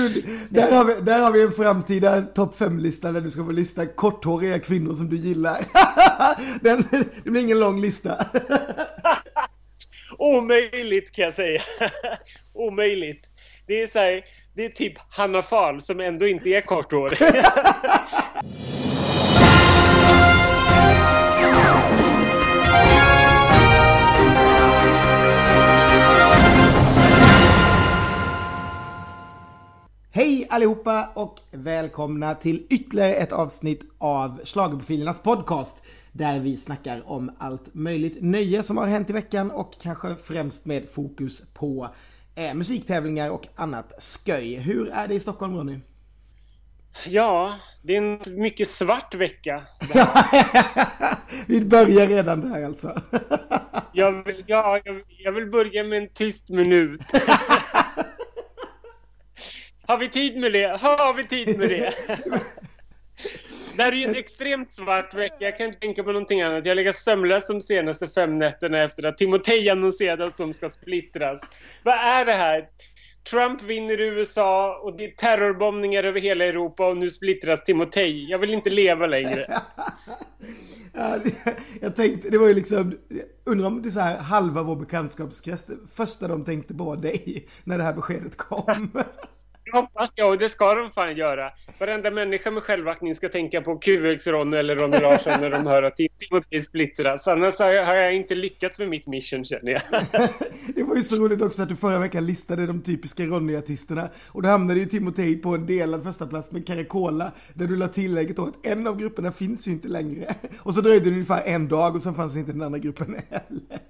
Gud, där har, vi, där har vi en framtida topp 5-lista där du ska få lista korthåriga kvinnor som du gillar. Den, det blir ingen lång lista. Omöjligt kan jag säga. Omöjligt. Det är så här, det är typ Hanna Fahl som ändå inte är korthårig. Allihopa och välkomna till ytterligare ett avsnitt av Schlagerprofilernas podcast. Där vi snackar om allt möjligt nöje som har hänt i veckan och kanske främst med fokus på eh, musiktävlingar och annat sköj. Hur är det i Stockholm Ronny? Ja, det är en mycket svart vecka. vi börjar redan där alltså. jag, vill, ja, jag, jag vill börja med en tyst minut. Har vi tid med det? Har vi tid med det? Det här är ju en extremt svart vecka. Jag kan inte tänka på någonting annat. Jag har legat sömnlös de senaste fem nätterna efter att Timotej annonserade att de ska splittras. Vad är det här? Trump vinner i USA och det är terrorbombningar över hela Europa och nu splittras Timotej. Jag vill inte leva längre. ja, det, jag tänkte, det var ju liksom, undrar om det är så här halva vår bekantskapskrets, första de tänkte på var dig när det här beskedet kom. Det hoppas jag och det ska de fan göra. Varenda människa med självaktning ska tänka på QX-Ronny eller Ronny Larsson när de hör att Timothy splittras. Annars har jag, har jag inte lyckats med mitt mission känner jag. det var ju så roligt också att du förra veckan listade de typiska Ronny-artisterna. Och då hamnade ju Timotej på en delad första plats med Caracola. Där du la tillägget då att en av grupperna finns ju inte längre. Och så dröjde det ungefär en dag och sen fanns inte den andra gruppen heller.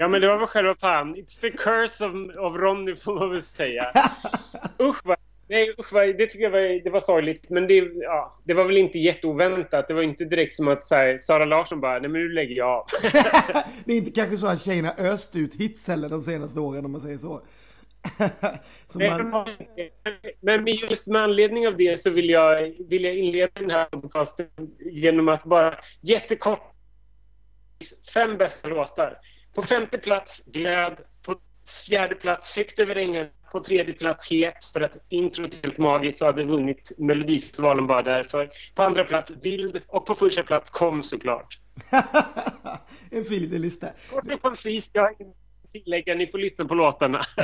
Ja men det var väl själva fan. It's the curse of, of Ronny får man väl säga. usch vad, nej usch det tycker jag var, det var sorgligt. Men det, ja, det var väl inte jätteoväntat. Det var inte direkt som att här, Sara Larsson bara, nej men nu lägger jag av. det är inte kanske så att tjejerna öst ut hits heller de senaste åren om man säger så. man... Men just med anledning av det så vill jag, vill jag inleda den här podcasten genom att bara jättekort fem bästa låtar. På femte plats Glöd. På fjärde plats Högt över ängen. På tredje plats Het för att introt är helt magiskt och hade vunnit Melodifestivalen bara därför. På andra plats Vild och på första plats Kom såklart. en fin liten lista. Kort och koncist, jag tillägga, ni får lyssna på låtarna.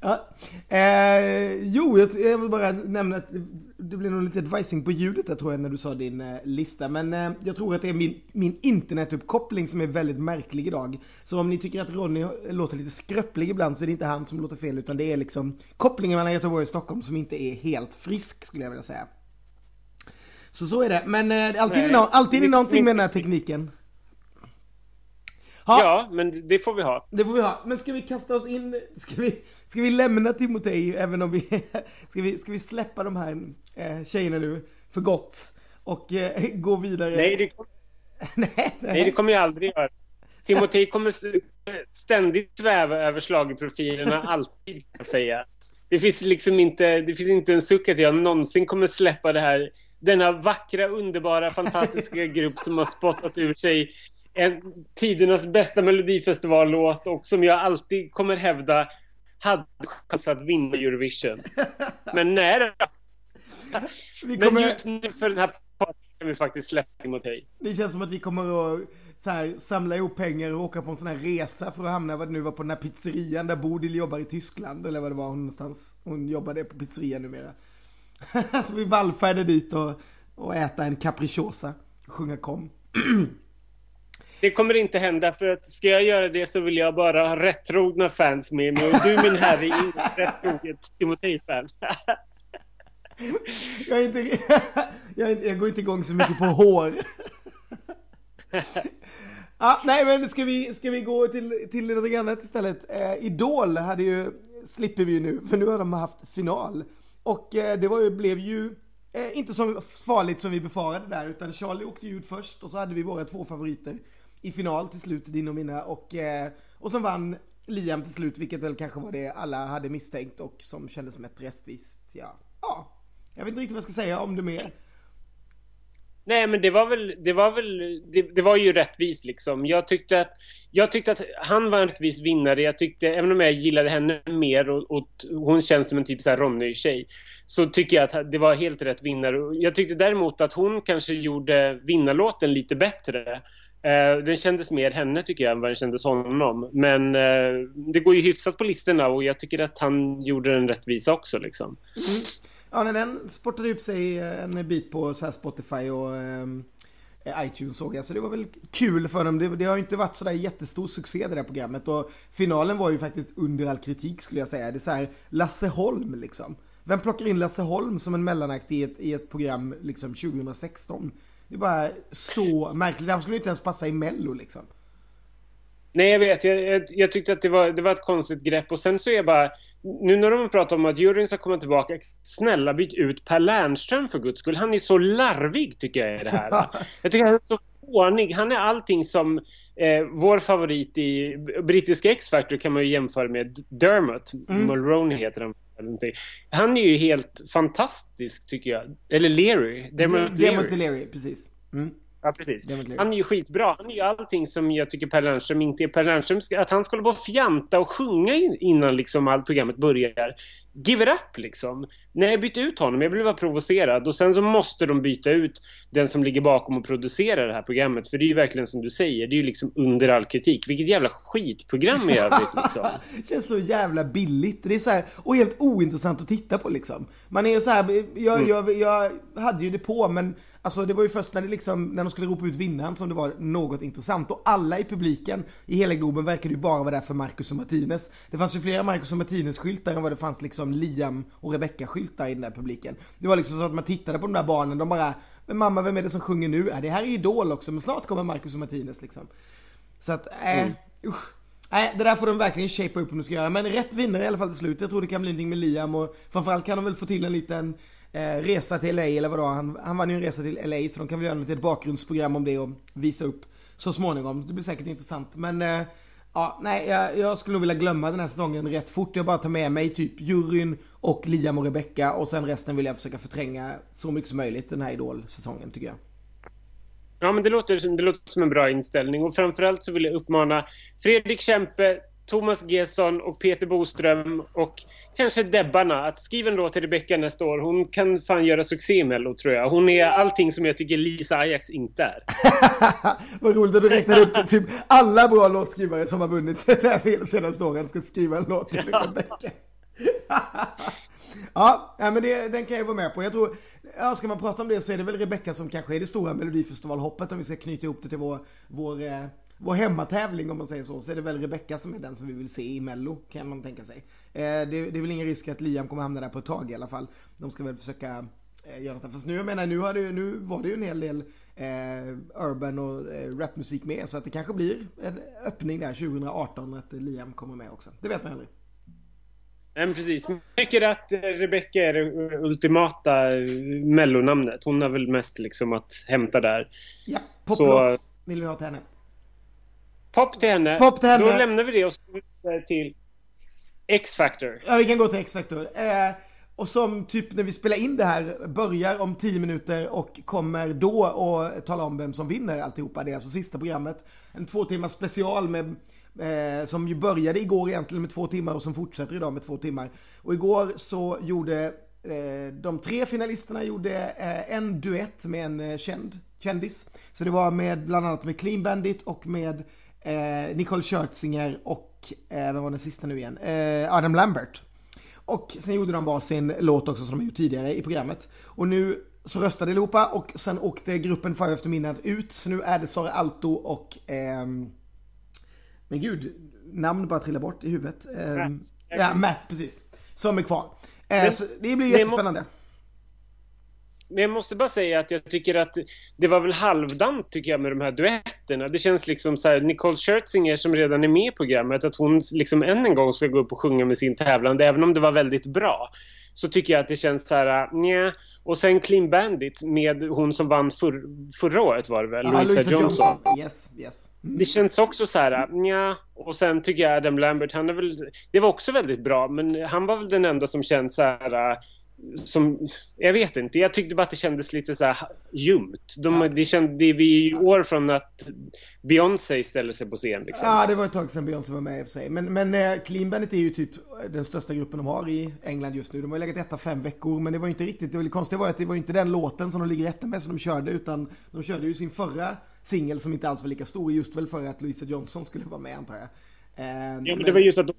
ja. eh, jo, jag, jag, vill bara nämna att det blev nog lite advising på ljudet där tror jag när du sa din eh, lista. Men eh, jag tror att det är min, min internetuppkoppling som är väldigt märklig idag. Så om ni tycker att Ronny låter lite skröplig ibland så är det inte han som låter fel utan det är liksom kopplingen mellan Göteborg och Stockholm som inte är helt frisk skulle jag vilja säga. Så så är det. Men eh, alltid, Nej, alltid är någonting med den här tekniken. Ha. Ja, men det får vi ha. Det får vi ha. Men ska vi kasta oss in, ska vi, ska vi lämna Timotej även om vi, ska vi, ska vi släppa de här eh, tjejerna nu för gott och eh, gå vidare? Nej, det, nej, nej. nej, det kommer jag aldrig göra. Timotej kommer ständigt sväva över slagerprofilerna, alltid kan jag säga. Det finns liksom inte, det finns inte en suck att jag någonsin kommer släppa det här denna vackra, underbara, fantastiska grupp som har spottat ur sig en, tidernas bästa melodifestivallåt och som jag alltid kommer hävda hade chans att vinna Eurovision. Men nej. Kommer... Men just nu för den här parten kan vi faktiskt släppa emot hej. Det känns som att vi kommer att så här, samla ihop pengar och åka på en sån här resa för att hamna vad det nu var på den här pizzerian där Bodil jobbar i Tyskland eller vad det var hon någonstans. Hon jobbade på pizzerian numera. så vi vallfärdar dit och, och äta en capricciosa och sjunga kom. det kommer inte hända för att ska jag göra det så vill jag bara ha rättrogna fans med mig och du min herre är inget rättroget Timotej-fan. jag, inte, jag, inte, jag går inte igång så mycket på hår. ah, nej men ska vi, ska vi gå till, till något annat istället? Eh, Idol hade ju, slipper vi ju nu, för nu har de haft final. Och eh, det var ju, blev ju eh, inte så farligt som vi befarade där, utan Charlie åkte ju ut först och så hade vi våra två favoriter i final till slut, din och mina. Och, eh, och som vann Liam till slut, vilket väl kanske var det alla hade misstänkt och som kändes som ett rättvist, ja. Ja, jag vet inte riktigt vad jag ska säga om det mer. Nej, men det var väl, det var väl, det, det, var ju rättvist liksom. Jag tyckte att, jag tyckte att han var en rättvis vinnare. Jag tyckte, även om jag gillade henne mer och, och hon känns som en typ så Ronny-tjej, så tycker jag att det var helt rätt vinnare. Jag tyckte däremot att hon kanske gjorde vinnarlåten lite bättre. Eh, den kändes mer henne tycker jag än vad den kändes honom. Men eh, det går ju hyfsat på listorna och jag tycker att han gjorde den rättvisa också liksom. Mm. Ja, när den sportade upp sig eh, en bit på så Spotify och eh, iTunes såg jag. Så det var väl kul för dem. Det, det har ju inte varit sådär jättestor succé det där programmet. Och finalen var ju faktiskt under all kritik skulle jag säga. Det är så här Lasse Holm liksom. Vem plockar in Lasse Holm som en mellanakt i ett, i ett program liksom 2016? Det är bara så märkligt. Han skulle inte ens passa i Mello liksom. Nej, jag vet. Jag, jag, jag, tyckte att det var, det var ett konstigt grepp. Och sen så är jag bara... Nu när de pratar om att juryn ska komma tillbaka. Snälla, byt ut Per Lernström för guds skull. Han är så larvig tycker jag i det här. jag tycker han är så fånig. Han är allting som eh, vår favorit i brittiska X-Factor kan man ju jämföra med Dermot. Mm. Mulroney heter han. Han är ju helt fantastisk tycker jag. Eller Leary. Dermot Leary. Dermot Leary, precis. Mm. Ja, precis. Han är ju skitbra. Han är ju allting som jag tycker Per Lernström inte är. Per Lernström, att han på och fjanta och sjunga innan liksom allt programmet börjar. Give it up liksom. Nej, byt ut honom. Jag blev bara provocerad. Och sen så måste de byta ut den som ligger bakom och producerar det här programmet. För det är ju verkligen som du säger. Det är ju liksom under all kritik. Vilket jävla skitprogram i övrigt liksom. det känns så jävla billigt. Det är så här, och helt ointressant att titta på liksom. Man är så här, jag, mm. jag, jag hade ju det på men Alltså det var ju först när, det liksom, när de skulle ropa ut vinnaren som det var något intressant. Och alla i publiken i hela Globen verkade ju bara vara där för Marcus och Martinez. Det fanns ju flera Marcus och Martinez-skyltar än vad det fanns liksom Liam och Rebecca-skyltar i den där publiken. Det var liksom så att man tittade på de där barnen, de bara men mamma, vem är det som sjunger nu? Ja, det här är Idol också, men snart kommer Marcus och Martinez liksom. Så att, äh, mm. usch. Nej, det där får de verkligen shape upp om de ska göra. Men rätt vinnare i alla fall till slut. Jag tror det kan bli någonting med Liam och framförallt kan de väl få till en liten eh, resa till LA eller vadå. Han, han vann ju en resa till LA så de kan väl göra ett bakgrundsprogram om det och visa upp så småningom. Det blir säkert intressant. Men eh, ja, nej, jag, jag, skulle nog vilja glömma den här säsongen rätt fort. Jag bara tar med mig typ juryn och Liam och Rebecca och sen resten vill jag försöka förtränga så mycket som möjligt den här Idol-säsongen tycker jag. Ja, men det låter, det låter som en bra inställning och framförallt så vill jag uppmana Fredrik Kempe, Thomas Gesson och Peter Boström och kanske Debbarna att skriva en låt till Rebecca nästa år. Hon kan fan göra succé i Mello tror jag. Hon är allting som jag tycker Lisa Ajax inte är. Vad roligt att du räknar upp typ alla bra låtskrivare som har vunnit det här senaste åren ska skriva en låt till Rebecca. ja, men det, den kan jag vara med på. Jag tror, ja, ska man prata om det så är det väl Rebecca som kanske är det stora Melodifestivalhoppet om vi ska knyta ihop det till vår, vår eh, vår hemmatävling om man säger så, så är det väl Rebecca som är den som vi vill se i Mello, kan man tänka sig. Eh, det, det, är väl ingen risk att Liam kommer hamna där på ett tag i alla fall. De ska väl försöka eh, göra det. Fast nu, jag menar, nu, har det, nu var det ju en hel del eh, urban och eh, rapmusik med, så att det kanske blir en öppning där 2018 att Liam kommer med också. Det vet man aldrig. Nej, precis. Jag tycker att Rebecca är det ultimata mellonamnet. Hon har väl mest liksom att hämta där. Ja, poplåt vill vi ha till henne. Pop till henne. Pop till henne. Då lämnar vi det och så går till X-Factor. Ja, vi kan gå till X-Factor. Eh, och som typ när vi spelar in det här börjar om 10 minuter och kommer då och tala om vem som vinner alltihopa. Det är alltså sista programmet. En två timmars special med Eh, som ju började igår egentligen med två timmar och som fortsätter idag med två timmar. Och igår så gjorde eh, de tre finalisterna gjorde eh, en duett med en eh, känd kändis. Så det var med bland annat med Clean Bandit och med eh, Nicole Scherzinger och, eh, vem var den sista nu igen? Eh, Adam Lambert. Och sen gjorde de varsin låt också som de gjort tidigare i programmet. Och nu så röstade allihopa och sen åkte gruppen Five After Midnight ut. Så nu är det Sara Alto och, eh, men gud, namn bara trillar bort i huvudet. Eh, ja, Matt precis. Som är kvar. Eh, det, det blir jättespännande. Men jag måste bara säga att jag tycker att det var väl halvdant tycker jag med de här duetterna. Det känns liksom så här, Nicole Scherzinger som redan är med i programmet, att hon liksom än en gång ska gå upp och sjunga med sin tävlande, även om det var väldigt bra. Så tycker jag att det känns så här, nja. Och sen Clean Bandit med hon som vann för, förra året var det väl? Ja, Louisa, Louisa Johnson. Johnson. Yes, yes. Mm. Det känns också så här, nja. Och sen tycker jag Adam Lambert, han är väl, det var också väldigt bra, men han var väl den enda som känns så här som, jag vet inte, jag tyckte bara att det kändes lite så här ljumt. De, ja. det, känd, det är vi år från att Beyoncé ställer sig på scen liksom. Ja, det var ett tag sedan Beyoncé var med i och för sig. Men, men eh, Clean Bandit är ju typ den största gruppen de har i England just nu. De har ju legat etta fem veckor, men det var ju inte riktigt, det var konstiga var att det var ju inte den låten som de ligger etta med som de körde, utan de körde ju sin förra singel som inte alls var lika stor, just väl för att Louisa Johnson skulle vara med antar jag. Eh, ja, men, men det var just att de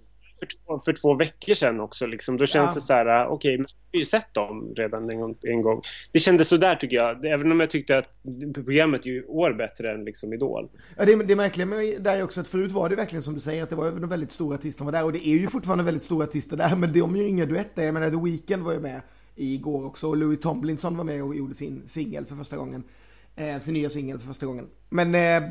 för två, för två veckor sedan också. Liksom. Då känns ja. det så här, okej, okay, men vi har ju sett dem redan en gång, en gång. Det kändes så där tycker jag. Även om jag tyckte att programmet är ju år bättre än liksom Idol. Ja, det, det märkliga med det är också att förut var det verkligen som du säger att det var de väldigt stora artisterna var där. Och det är ju fortfarande väldigt stora artister där. Men de gör inga duetter. Jag menar, The Weeknd var ju med igår också. Och Louis Tomlinson var med och gjorde sin singel för första gången eh, sin nya singel för första gången. Men eh,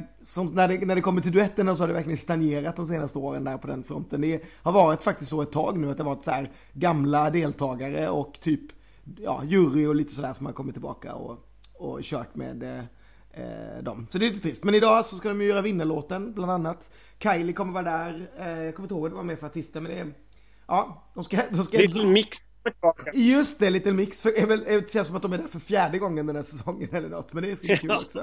när, det, när det kommer till duetterna så har det verkligen stagnerat de senaste åren där på den fronten. Det har varit faktiskt så ett tag nu att det har varit så här gamla deltagare och typ ja, jury och lite sådär som har kommit tillbaka och, och kört med eh, eh dem. Så det är lite trist. Men idag så ska de ju göra vinnarlåten bland annat. Kylie kommer vara där. Eh, jag kommer inte ihåg vad det var med för artister men det är... Ja, de ska... De ska Little Mix Just det, Little Mix. För, är väl, det känns som att de är där för fjärde gången den här säsongen eller något. Men det bli kul också.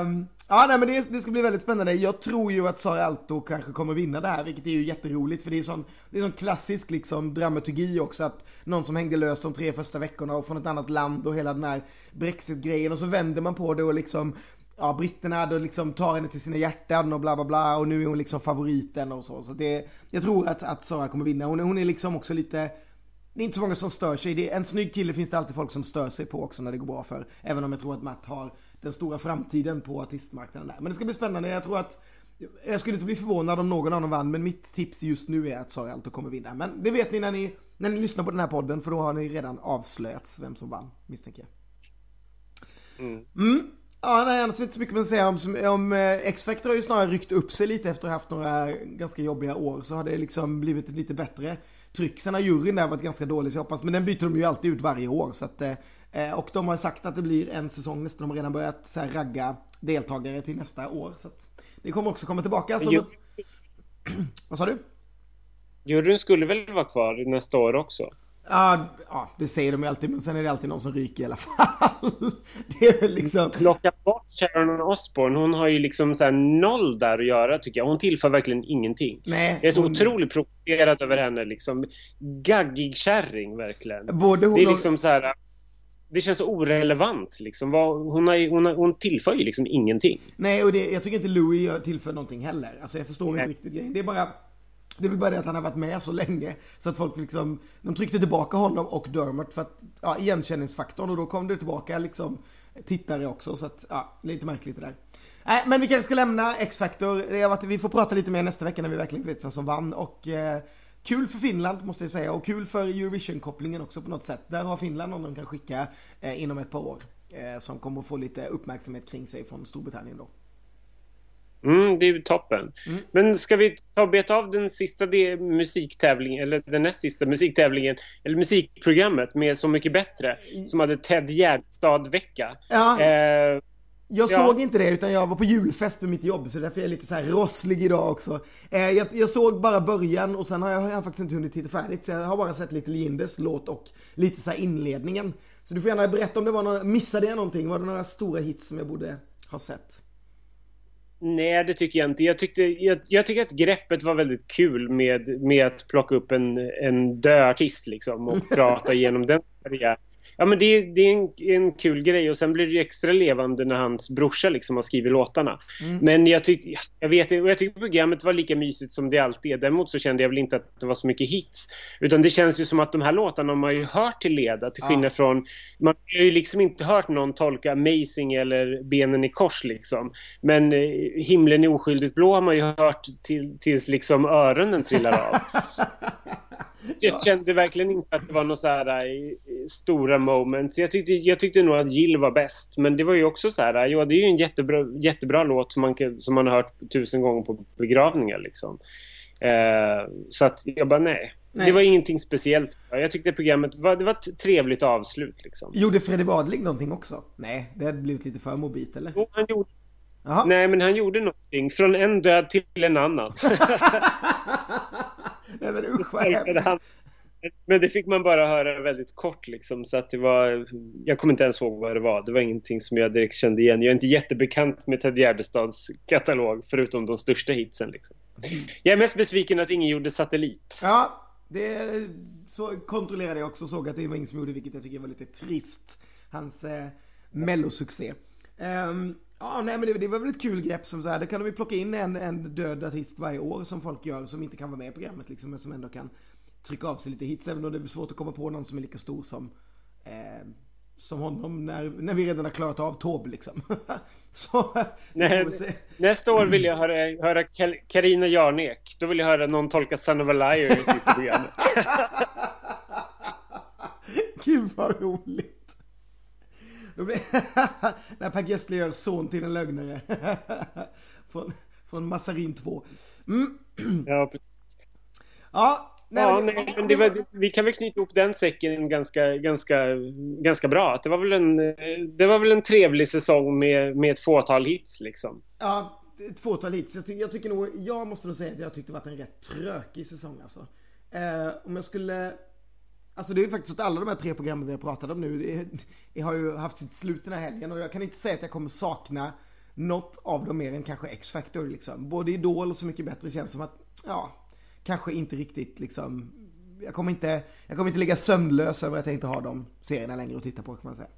um, ja, nej, men det, det, ska bli väldigt spännande. Jag tror ju att Sara Alto kanske kommer vinna det här, vilket är ju jätteroligt. För det är sån, det är sån klassisk liksom dramaturgi också. Att någon som hängde löst de tre första veckorna och från ett annat land och hela den här Brexit-grejen. Och så vänder man på det och liksom ja, britterna då liksom tar henne till sina hjärtan och bla bla bla och nu är hon liksom favoriten och så. Så det, jag tror att, att Sara kommer vinna. Hon, hon är liksom också lite, det är inte så många som stör sig. Det, en snygg kille finns det alltid folk som stör sig på också när det går bra för. Även om jag tror att Matt har den stora framtiden på artistmarknaden där. Men det ska bli spännande. Jag tror att jag skulle inte bli förvånad om någon av dem vann, men mitt tips just nu är att Sara Alto kommer vinna. Men det vet ni när ni, när ni lyssnar på den här podden, för då har ni redan avslöjats vem som vann, misstänker jag. Mm. mm. Ja, nej, annars inte så mycket att säga om, om eh, X-Factor har ju snarare ryckt upp sig lite efter att ha haft några ganska jobbiga år. Så har det liksom blivit ett lite bättre tryck. Sen har juryn där varit ganska dålig så jag hoppas, men den byter de ju alltid ut varje år. Så att, eh, och de har sagt att det blir en säsong nästa, de har redan börjat så här, ragga deltagare till nästa år. Så att det kommer också komma tillbaka. Så. Vad sa du? Juryn skulle väl vara kvar nästa år också? Ja, ja, det säger de ju alltid, men sen är det alltid någon som ryker i alla fall. det är väl liksom... Plocka bort Sharon Osbourne, hon har ju liksom så noll där att göra tycker jag. Hon tillför verkligen ingenting. Nej, jag är så hon... otroligt provocerad över henne liksom. Gaggig kärring verkligen. Både hon det är liksom och... så här... Det känns så orelevant liksom. Hon, har, hon, har, hon tillför ju liksom ingenting. Nej, och det, jag tycker inte Louis tillför någonting heller. Alltså jag förstår Nej. inte riktigt grejen. Det är bara det är väl bara det att han har varit med så länge så att folk liksom, de tryckte tillbaka honom och Dermot för att, ja, igenkänningsfaktorn och då kom det tillbaka liksom tittare också så att, ja, lite märkligt det där. Nej, men vi kanske ska lämna X-Factor. Vi får prata lite mer nästa vecka när vi verkligen vet vem som vann och eh, Kul för Finland måste jag säga och kul för Eurovision-kopplingen också på något sätt. Där har Finland någon de kan skicka eh, inom ett par år. Eh, som kommer att få lite uppmärksamhet kring sig från Storbritannien då. Mm, det är toppen. Mm. Men ska vi ta beta av den sista musiktävlingen, eller den näst sista musiktävlingen, eller musikprogrammet med Så mycket bättre, som hade Ted Gärdstad-vecka. Ja. Eh, jag ja. såg inte det utan jag var på julfest med mitt jobb så därför är jag lite så här rosslig idag också. Eh, jag, jag, såg bara början och sen har jag, jag har faktiskt inte hunnit titta färdigt så jag har bara sett lite Lindes låt och lite så inledningen. Så du får gärna berätta om det var någon, missade jag någonting? Var det några stora hits som jag borde ha sett? Nej, det tycker jag inte. Jag, tyckte, jag, jag tycker att greppet var väldigt kul med, med att plocka upp en, en död artist liksom och prata igenom den karriären. Ja men det, det är en, en, kul grej och sen blir det extra levande när hans brorsa liksom har skrivit låtarna. Mm. Men jag tyckte, jag vet och jag tyckte programmet var lika mysigt som det alltid är. Däremot så kände jag väl inte att det var så mycket hits. Utan det känns ju som att de här låtarna har man ju hört till leda till skillnad ja. från, man har ju liksom inte hört någon tolka Amazing eller Benen i kors liksom. Men eh, Himlen är oskyldigt blå har man ju hört till, tills liksom öronen trillar av. Jag kände verkligen inte att det var några så här äh, stora moments. Jag tyckte, jag tyckte nog att Jill var bäst. Men det var ju också så här, ja det är ju en jättebra, jättebra låt som man, som man har hört tusen gånger på begravningar liksom. Eh, så att jag bara nej. nej. Det var ingenting speciellt. Jag tyckte programmet var, det var ett trevligt avslut liksom. Gjorde Fredrik Wadling någonting också? Nej, det hade blivit lite för mobilt eller? Jo, han gjorde Aha. Nej, men han gjorde någonting. Från en död till en annan. Nej men usch vad hemskt. men det fick man bara höra väldigt kort liksom. Så att det var, jag kommer inte ens ihåg vad det var. Det var ingenting som jag direkt kände igen. Jag är inte jättebekant med Ted Gärdestads katalog förutom de största hitsen. Liksom. Jag är mest besviken att ingen gjorde Satellit. Ja, det så kontrollerade jag också och såg att det var ingen som gjorde vilket jag tycker var lite trist. Hans eh, mellosuccé. Um, ja, nej men det, det, var väl ett kul grepp som så här. Där kan de ju plocka in en, en död artist varje år som folk gör som inte kan vara med i programmet liksom, men som ändå kan trycka av sig lite hits. Även om det är svårt att komma på någon som är lika stor som eh, som honom när, när vi redan har klarat av Tob liksom. Så, Nej, nästa år vill jag höra, höra Karina Jarnek. Då vill jag höra någon tolka Son of a Liar i sista programmet. Gud vad roligt. Då blir... när Per Gessle gör son till en lögnare. från, från Massarin 2. Mm. Ja, ja, Nej, ja, men, nej, men det var, vi kan väl knyta ihop den säcken ganska, ganska, ganska bra. Det var, väl en, det var väl en trevlig säsong med, med ett fåtal hits liksom. Ja, ett fåtal hits. Jag, jag tycker nog, jag måste nog säga att jag tyckte det var en rätt trökig säsong alltså. Eh, om jag skulle Alltså det är ju faktiskt så att alla de här tre programmen vi har pratat om nu, det, det har ju haft sitt slut den här helgen och jag kan inte säga att jag kommer sakna något av dem mer än kanske X-Factor liksom. Både Idol och Så Mycket Bättre känns som att, ja, kanske inte riktigt liksom, jag kommer inte, jag kommer inte ligga sömnlös över att jag inte har de serierna längre att titta på kan man säga.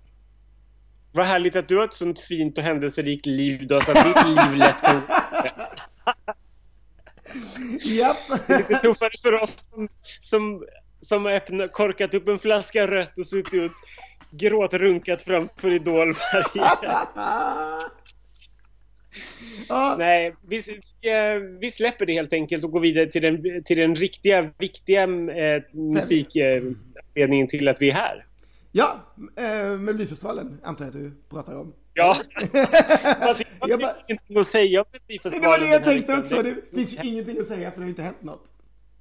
Vad härligt att du har ett sånt fint och händelserikt liv då, så att ditt liv lätt kan... Japp. Det är lite tuffare för oss som, som, som öppnat, korkat upp en flaska rött och suttit och gråtrunkat framför Idol varje ja. Nej, vi, vi, släpper det helt enkelt och går vidare till den, till den riktiga, viktiga eh, musikledningen till att vi är här. Ja, eh, Melodifestivalen antar jag att du pratar om. Ja, Fast jag har ingenting att säga om Melodifestivalen. Det var det jag tänkte också. Det finns ju ingenting att säga för det har inte hänt något.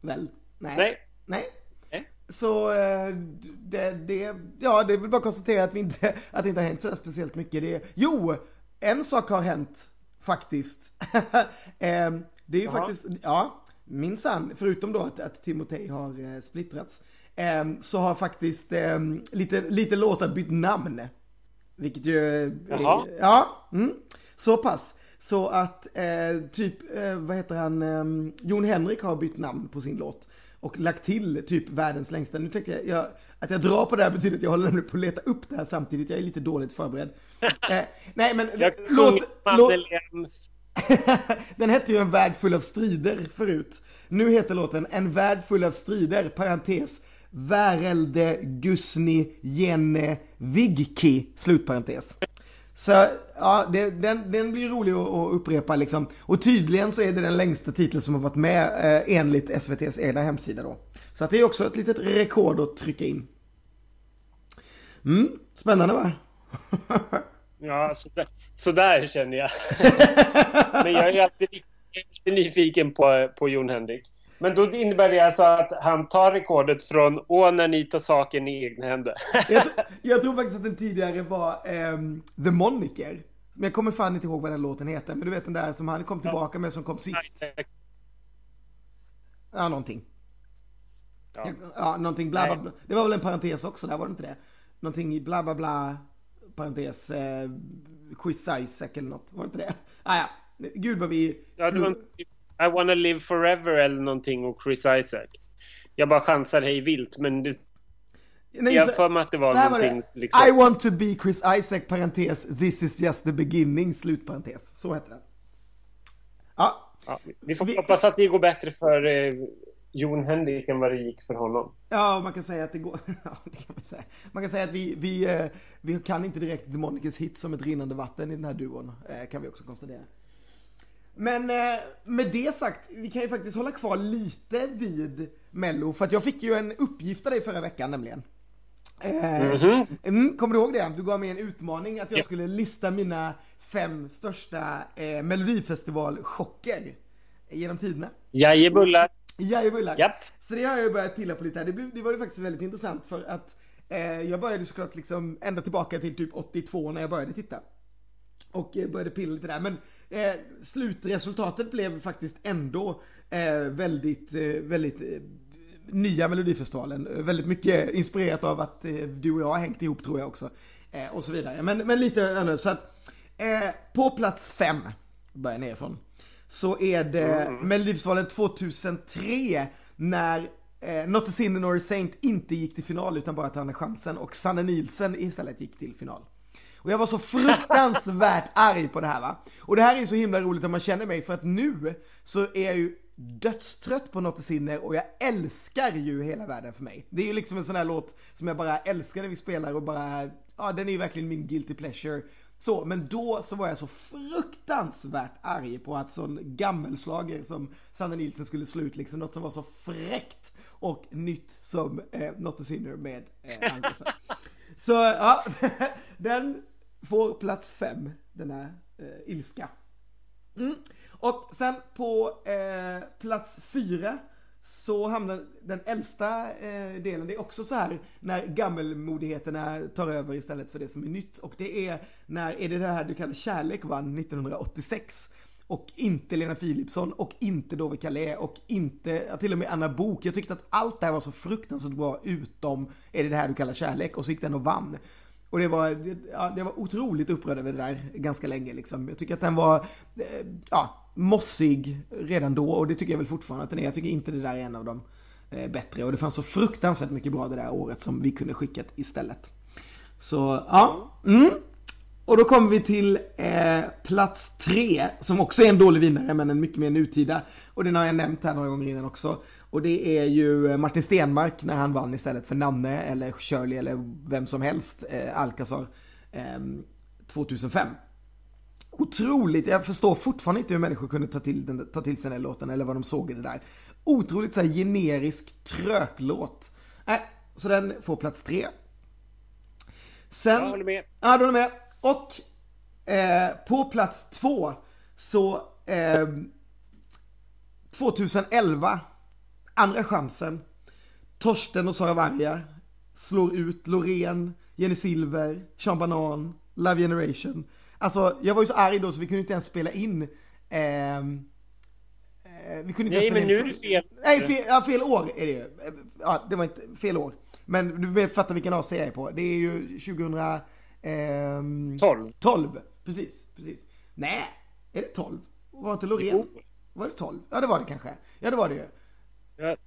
Väl? Nej. Nej. Nej. Så eh, det, det, ja, det är väl bara att konstatera att, vi inte, att det inte har hänt så speciellt mycket. Det, jo, en sak har hänt faktiskt. Ehm, det är ju Aha. faktiskt, ja, minsann, förutom då att, att Timotej har eh, splittrats, ehm, så har faktiskt ehm, lite, lite låtar bytt namn. Vilket ju, Jaha. ja, mm, så pass. Så att eh, typ, eh, vad heter han, eh, Jon Henrik har bytt namn på sin låt. Och lagt till typ världens längsta. Nu tänkte jag, jag att jag drar på det här betyder att jag håller på att leta upp det här samtidigt. Jag är lite dåligt förberedd. eh, nej men jag låt... låt den hette ju En värld full av strider förut. Nu heter låten En värld full av strider, parentes. Värelde Gusni Jenne Vigki, slutparentes. Så ja, det, den, den blir rolig att, att, upprepa liksom. Och tydligen så är det den längsta titeln som har varit med eh, enligt SVTs egna hemsida då. Så att det är också ett litet rekord att trycka in. Mm, spännande va? ja, sådär, sådär känner jag. Men jag är alltid lite nyfiken på, på Jon Henrik. Men då innebär det alltså att han tar rekordet från Åh, när ni tar saken i egna händer. jag, jag, tror faktiskt att den tidigare var um, The Moniker. Men jag kommer fan inte ihåg vad den låten heter. Men du vet den där som han kom tillbaka med som kom sist. Ja, någonting. Ja, ja någonting bla, bla bla. Det var väl en parentes också där, var det inte det? Någonting bla bla bla, parentes, eh, Chris Isaac eller något, var det inte det? Ah, ja, gud vad vi... Ja, det var I wanna live forever eller någonting och Chris Isaac. Jag bara chansar hej vilt men det... Nej, jag för mig att det var någonting var det. Liksom... I want to be Chris Isaac, parentes, this is just the beginning, slutparentes. Så heter den. Ja. ja vi får vi... hoppas att det går bättre för eh, Jon Henrik än vad det gick för honom. Ja, man kan säga att det går. Ja, det kan man, säga. man kan säga att vi, vi, eh, vi kan inte direkt Demonicus hit som ett rinnande vatten i den här duon. Eh, kan vi också konstatera. Men eh, med det sagt, vi kan ju faktiskt hålla kvar lite vid Mello. För att jag fick ju en uppgift av dig förra veckan nämligen. Mm -hmm. mm, kommer du ihåg det? Du gav mig en utmaning att jag ja. skulle lista mina fem största eh, Melodifestival-chocker genom tiderna. Jajebullar. Jajebullar. Japp. Så det har jag börjat pilla på lite här. Det, blev, det var ju faktiskt väldigt intressant för att eh, jag började såklart liksom ända tillbaka till typ 82 när jag började titta. Och eh, började pilla lite där. Men eh, slutresultatet blev faktiskt ändå eh, väldigt, eh, väldigt eh, nya Melodifestivalen. Väldigt mycket inspirerat av att eh, du och jag har hängt ihop tror jag också. Och så vidare. Men, men lite ändå så att på plats fem, börjar nerifrån, så är det mm. Melodifestivalen 2003 när eh, Not a Sinner nor a Saint inte gick till final utan bara att han hade chansen och Sanne Nielsen istället gick till final. Och jag var så fruktansvärt arg på det här va. Och det här är så himla roligt om man känner mig för att nu så är jag ju dödstrött på Not a Sinner och jag älskar ju hela världen för mig. Det är ju liksom en sån här låt som jag bara älskar när vi spelar och bara, ja den är ju verkligen min guilty pleasure. Så, men då så var jag så fruktansvärt arg på att sån gammelslager som Sanne Nilsen skulle slå ut liksom något som var så fräckt och nytt som eh, Not a Sinner med eh, Så ja, den får plats fem, denna eh, ilska. Mm. Och sen på eh, plats fyra så hamnar den äldsta eh, delen, det är också så här när gammelmodigheterna tar över istället för det som är nytt. Och det är när, är det det här du kallar kärlek vann 1986. Och inte Lena Philipsson och inte Dove Calais och inte, till och med Anna Bok. Jag tyckte att allt det här var så fruktansvärt bra utom Är det det här du kallar kärlek? Och så gick den och vann. Och det var, ja, det var otroligt upprörd över det där ganska länge liksom. Jag tycker att den var, eh, ja, mossig redan då och det tycker jag väl fortfarande att den är. Jag tycker inte det där är en av de eh, bättre och det fanns så fruktansvärt mycket bra det där året som vi kunde skickat istället. Så, ja. Mm. Och då kommer vi till eh, plats tre som också är en dålig vinnare men en mycket mer nutida. Och den har jag nämnt här några gånger innan också. Och det är ju eh, Martin Stenmark när han vann istället för Nanne eller Shirley eller vem som helst, eh, Alcazar, eh, 2005. Otroligt, jag förstår fortfarande inte hur människor kunde ta till, den, ta till sig den här låten eller vad de såg i det där. Otroligt så här generisk tröklåt. Äh, så den får plats tre. Sen... Jag håller med. Ja, du håller med. Och eh, på plats två så eh, 2011 Andra chansen. Torsten och Sara Varga slår ut Loreen, Jenny Silver, Sean Banan, Love Generation. Alltså jag var ju så arg då så vi kunde inte ens spela in ehm, eh, vi kunde inte Nej men nu är det fel. Nej fel, ja, fel år är det ju. Ja det var inte fel år. Men du fattar vilken AC jag är på. Det är ju 2000... Ehm, 12. 12, precis, precis. Nej, är det 12? Var inte Loreen? Var det 12? Ja det var det kanske. Ja det var det ju. Ja,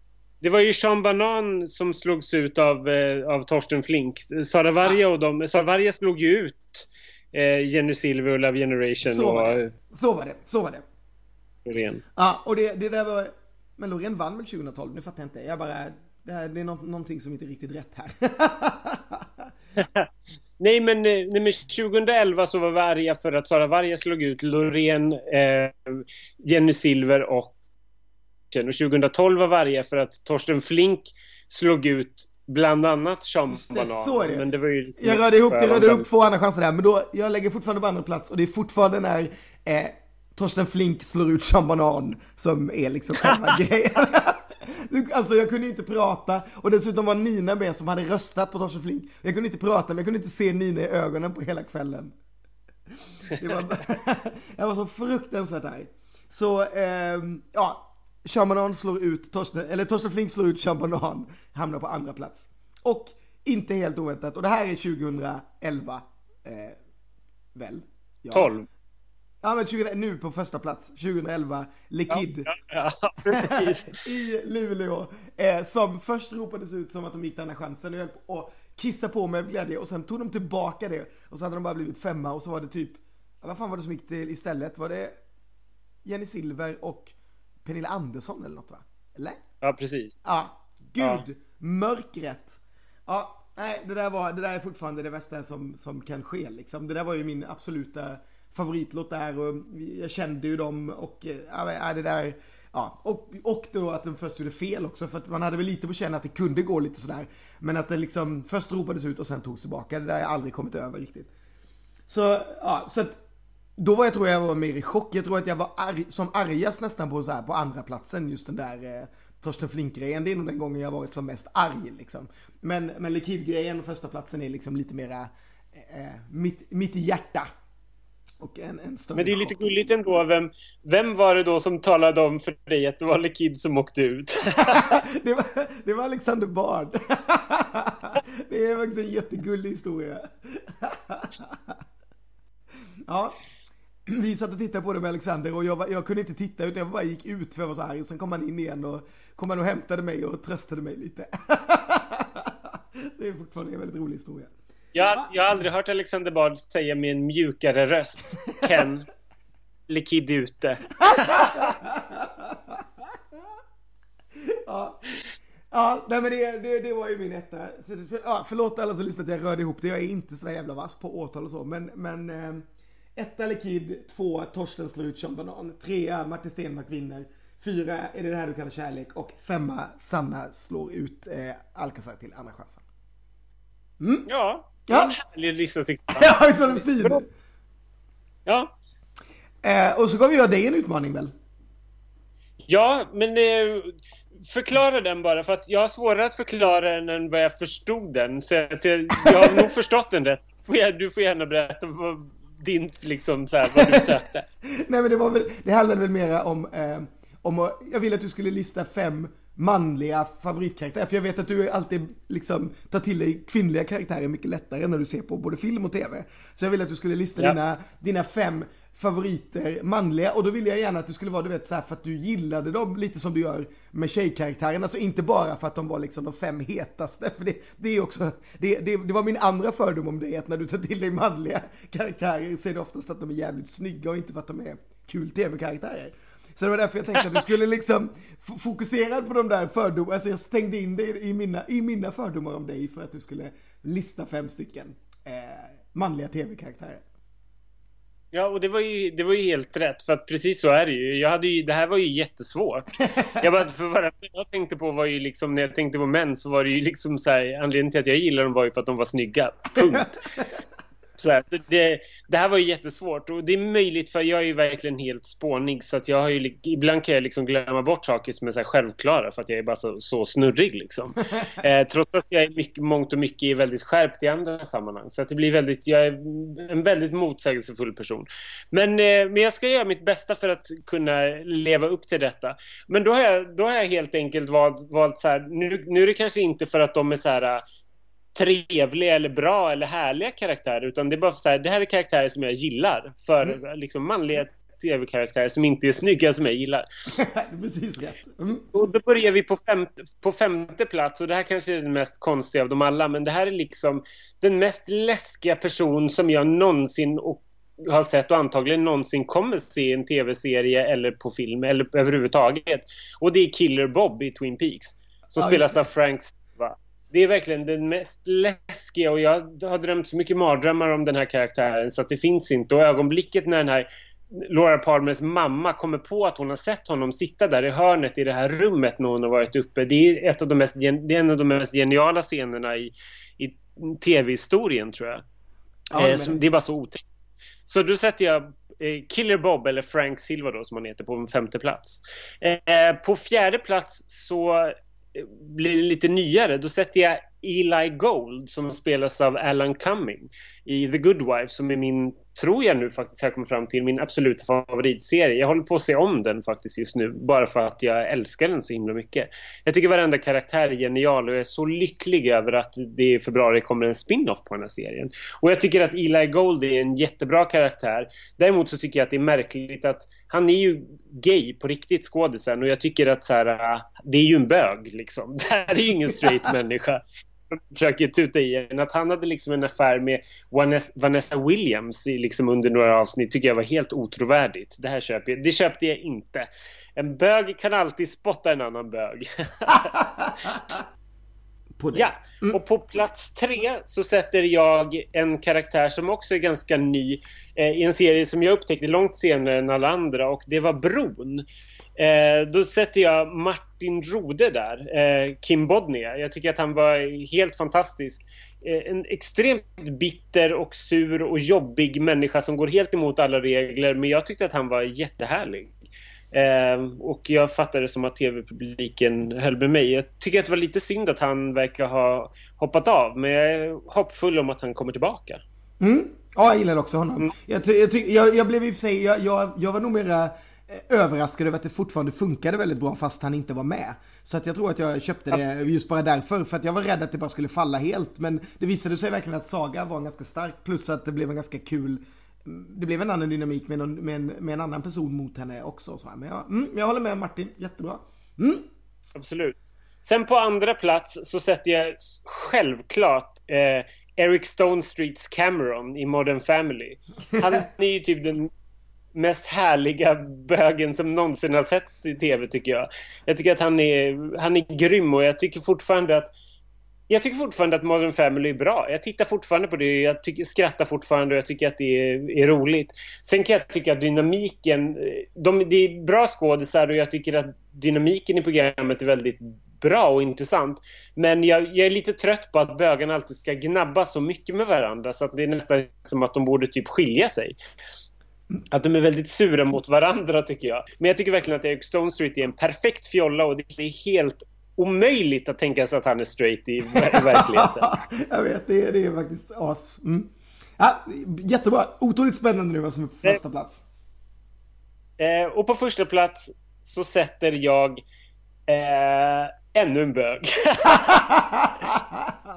det var ju Sean Banan som slogs ut av, eh, av Torsten Flink. Sara Varga ja. och de, Sara Varga slog ju ut eh, Jenny Silver och Love Generation. Så var det, så var det. Så var det. Loreen. Ja, och det, det där var... Men Loreen vann väl 2012? Nu fattar jag inte. Jag bara... Det, här, det är något, någonting som inte är riktigt rätt här. nej, men, eh, nej, men 2011 så var vi arga för att Sara Varga slog ut Loreen, eh, Jenny Silver och och 2012 var varje för att Torsten Flink slog ut bland annat det. Men det var ju jag rörde ihop, jag rörde ihop två andra chanser där, men då, jag lägger fortfarande på andra plats och det är fortfarande när eh, Torsten Flink slår ut Banan som är liksom själva grejen. Alltså jag kunde inte prata och dessutom var Nina med som hade röstat på Torsten Flink. Jag kunde inte prata men jag kunde inte se Nina i ögonen på hela kvällen. Var, jag var så fruktansvärt arg. Så, eh, ja, Shamanan slår ut Torsten, eller Torsten Flink slår ut Shamanan, hamnar på andra plats. Och inte helt oväntat, och det här är 2011, eh, väl? Ja. 12. Ja men 20, nu på första plats, 2011, Lekid. Ja, ja, ja, I Luleå. Eh, som först ropades ut som att de gick den här chansen och höll på kissa på med glädje och sen tog de tillbaka det. Och så hade de bara blivit femma och så var det typ, vad fan var det som gick till istället? Var det Jenny Silver och Pernilla Andersson eller något va? Eller? Ja, precis. Ja, gud, ja. mörkret. Ja, nej, det där, var, det där är fortfarande det värsta som, som kan ske liksom. Det där var ju min absoluta favoritlåt där och jag kände ju dem och ja, det där Ja, och, och då att den först gjorde fel också för att man hade väl lite på känna att det kunde gå lite sådär. Men att det liksom först ropades ut och sen togs tillbaka. Det där har jag aldrig kommit över riktigt. Så, ja, så att då var jag tror jag var mer i chock. Jag tror att jag var arg, som argast nästan på, så här, på andra platsen just den där eh, Torsten Flink-grejen. Det är nog den gången jag varit som mest arg liksom. Men, men Likid-grejen, första platsen är liksom lite mera eh, mitt, mitt hjärta. Och en, en Men det är lite gulligt ändå. Vem, vem var det då som talade om för dig att det var Lekid som åkte ut? det, var, det var Alexander Bard. det är faktiskt en jättegullig historia. ja, vi satt och tittade på det med Alexander och jag, jag kunde inte titta utan jag bara gick ut för jag var så arg. Sen kom han in igen och kom han och hämtade mig och tröstade mig lite. det är fortfarande en väldigt rolig historia. Jag, jag har aldrig hört Alexander Bard säga med en mjukare röst. Ken, Likid ute. ja. Ja, nej men det, det, det var ju min etta. För, ja, förlåt alla som lyssnat, jag rörde ihop det. Jag är inte så jävla vass på årtal och så. Men, men etta Likid, två Torsten slår ut Sean Banan. Trea Martin Stenmark vinner. Fyra är det det här du kallar kärlek. Och femma Sanna slår ut eh, Alcazar till andra chansen. Mm. Ja, Ja. En härlig lista tyckte jag. Ja, visst var den fin? Ja. Eh, och så gav jag dig en utmaning väl? Ja, men eh, förklara den bara för att jag har svårare att förklara den än vad jag förstod den. Så att jag, jag har nog förstått den rätt. Du får gärna berätta vad din, liksom så här, vad du sökte. Nej men det var väl, det handlade väl mera om, eh, om jag ville att du skulle lista fem manliga favoritkaraktärer. För jag vet att du alltid liksom tar till dig kvinnliga karaktärer mycket lättare när du ser på både film och tv. Så jag ville att du skulle lista ja. dina, dina fem favoriter manliga och då ville jag gärna att det skulle vara du vet så här, för att du gillade dem lite som du gör med tjejkaraktärerna, Alltså inte bara för att de var liksom de fem hetaste. För det, det är också, det, det, det var min andra fördom om dig att när du tar till dig manliga karaktärer så är det oftast att de är jävligt snygga och inte för att de är kul tv-karaktärer. Så det var därför jag tänkte att du skulle liksom fokusera på de där fördomarna. Alltså jag stängde in dig i mina, i mina fördomar om dig för att du skulle lista fem stycken eh, manliga tv-karaktärer. Ja, och det var, ju, det var ju helt rätt. För att precis så är det ju. Jag hade ju det här var ju jättesvårt. Jag, bara, för vad jag tänkte på var ju liksom, när jag tänkte på män så var det ju liksom så här, anledningen till att jag gillade dem var ju för att de var snygga. Punkt. Så, det, det, här var ju jättesvårt och det är möjligt för jag är ju verkligen helt spånig så att jag har ju, ibland kan jag liksom glömma bort saker som är så självklara för att jag är bara så, så snurrig liksom. eh, trots att jag är mycket, mångt och mycket är väldigt skärpt i andra sammanhang. Så att det blir väldigt, jag är en väldigt motsägelsefull person. Men, eh, men jag ska göra mitt bästa för att kunna leva upp till detta. Men då har jag, då har jag helt enkelt valt, valt så här, nu, nu är det kanske inte för att de är så här trevliga eller bra eller härliga karaktärer utan det är bara så här, det här är karaktärer som jag gillar för mm. liksom manliga tv-karaktärer som inte är snygga som jag gillar. Precis rätt. Mm. Och då börjar vi på femte, på femte plats och det här kanske är den mest konstiga av dem alla men det här är liksom den mest läskiga person som jag någonsin och har sett och antagligen någonsin kommer se en tv-serie eller på film eller överhuvudtaget. Och det är Killer Bob i Twin Peaks. Som ja, spelas av Frank det är verkligen den mest läskiga och jag har drömt så mycket mardrömmar om den här karaktären så att det finns inte. Och ögonblicket när den här Laura Palmers mamma kommer på att hon har sett honom sitta där i hörnet i det här rummet när hon har varit uppe. Det är, ett av de mest, det är en av de mest geniala scenerna i, i tv-historien tror jag. Ja, eh, det är bara så otäckt. Så då sätter jag eh, Killer Bob, eller Frank Silva då som han heter, på en femte plats. Eh, på fjärde plats så blir lite nyare, då sätter jag Eli Gold som spelas av Alan Cumming i The Good Wife som är min tror jag nu faktiskt har kommit fram till min absoluta favoritserie. Jag håller på att se om den faktiskt just nu bara för att jag älskar den så himla mycket. Jag tycker varenda karaktär är genial och jag är så lycklig över att det i februari kommer en spin-off på den här serien. Och jag tycker att Eli Gold är en jättebra karaktär. Däremot så tycker jag att det är märkligt att han är ju gay på riktigt skådisen och jag tycker att så här, det är ju en bög liksom. Det här är ju ingen straight människa försöker tuta i en. Att han hade liksom en affär med Vanessa Williams liksom under några avsnitt tycker jag var helt otrovärdigt. Det här köper jag. Det köpte jag inte. En bög kan alltid spotta en annan bög. ja, mm. och på plats tre så sätter jag en karaktär som också är ganska ny eh, i en serie som jag upptäckte långt senare än alla andra och det var Bron. Eh, då sätter jag Martin Rode där, eh, Kim Bodnia. Jag tycker att han var helt fantastisk. Eh, en extremt bitter och sur och jobbig människa som går helt emot alla regler. Men jag tyckte att han var jättehärlig. Eh, och jag fattade det som att tv-publiken höll med mig. Jag tycker att det var lite synd att han verkar ha hoppat av. Men jag är hoppfull om att han kommer tillbaka. Mm. Ja, jag gillar också honom. Mm. Jag, jag, jag, jag, blev i och för sig, jag, jag, var nog mera överraskad över att det fortfarande funkade väldigt bra fast han inte var med. Så att jag tror att jag köpte det just bara därför. För att jag var rädd att det bara skulle falla helt. Men det visade sig verkligen att Saga var ganska stark. Plus att det blev en ganska kul det blev en annan dynamik med, någon, med, en, med en annan person mot henne också. Så Men jag, mm, jag håller med Martin, jättebra. Mm. Absolut. Sen på andra plats så sätter jag självklart eh, Eric Stone Streets Cameron i Modern Family. Han är ju typ den mest härliga bögen som någonsin har setts i tv tycker jag. Jag tycker att han är, han är grym och jag tycker fortfarande att jag tycker fortfarande att Modern Family är bra. Jag tittar fortfarande på det, jag tycker, skrattar fortfarande och jag tycker att det är, är roligt. Sen kan jag tycka att dynamiken, de, det är bra skådisar och jag tycker att dynamiken i programmet är väldigt bra och intressant. Men jag, jag, är lite trött på att bögarna alltid ska gnabba så mycket med varandra så att det är nästan som att de borde typ skilja sig. Att de är väldigt sura mot varandra tycker jag. Men jag tycker verkligen att Eric Stone Street är en perfekt fjolla och det är helt omöjligt att tänka sig att han är straight i, verkligheten. jag vet, det är, det är faktiskt as. Mm. Ja, jättebra, otroligt spännande nu vad som är på första plats. Eh, och på första plats så sätter jag eh, ännu en bög.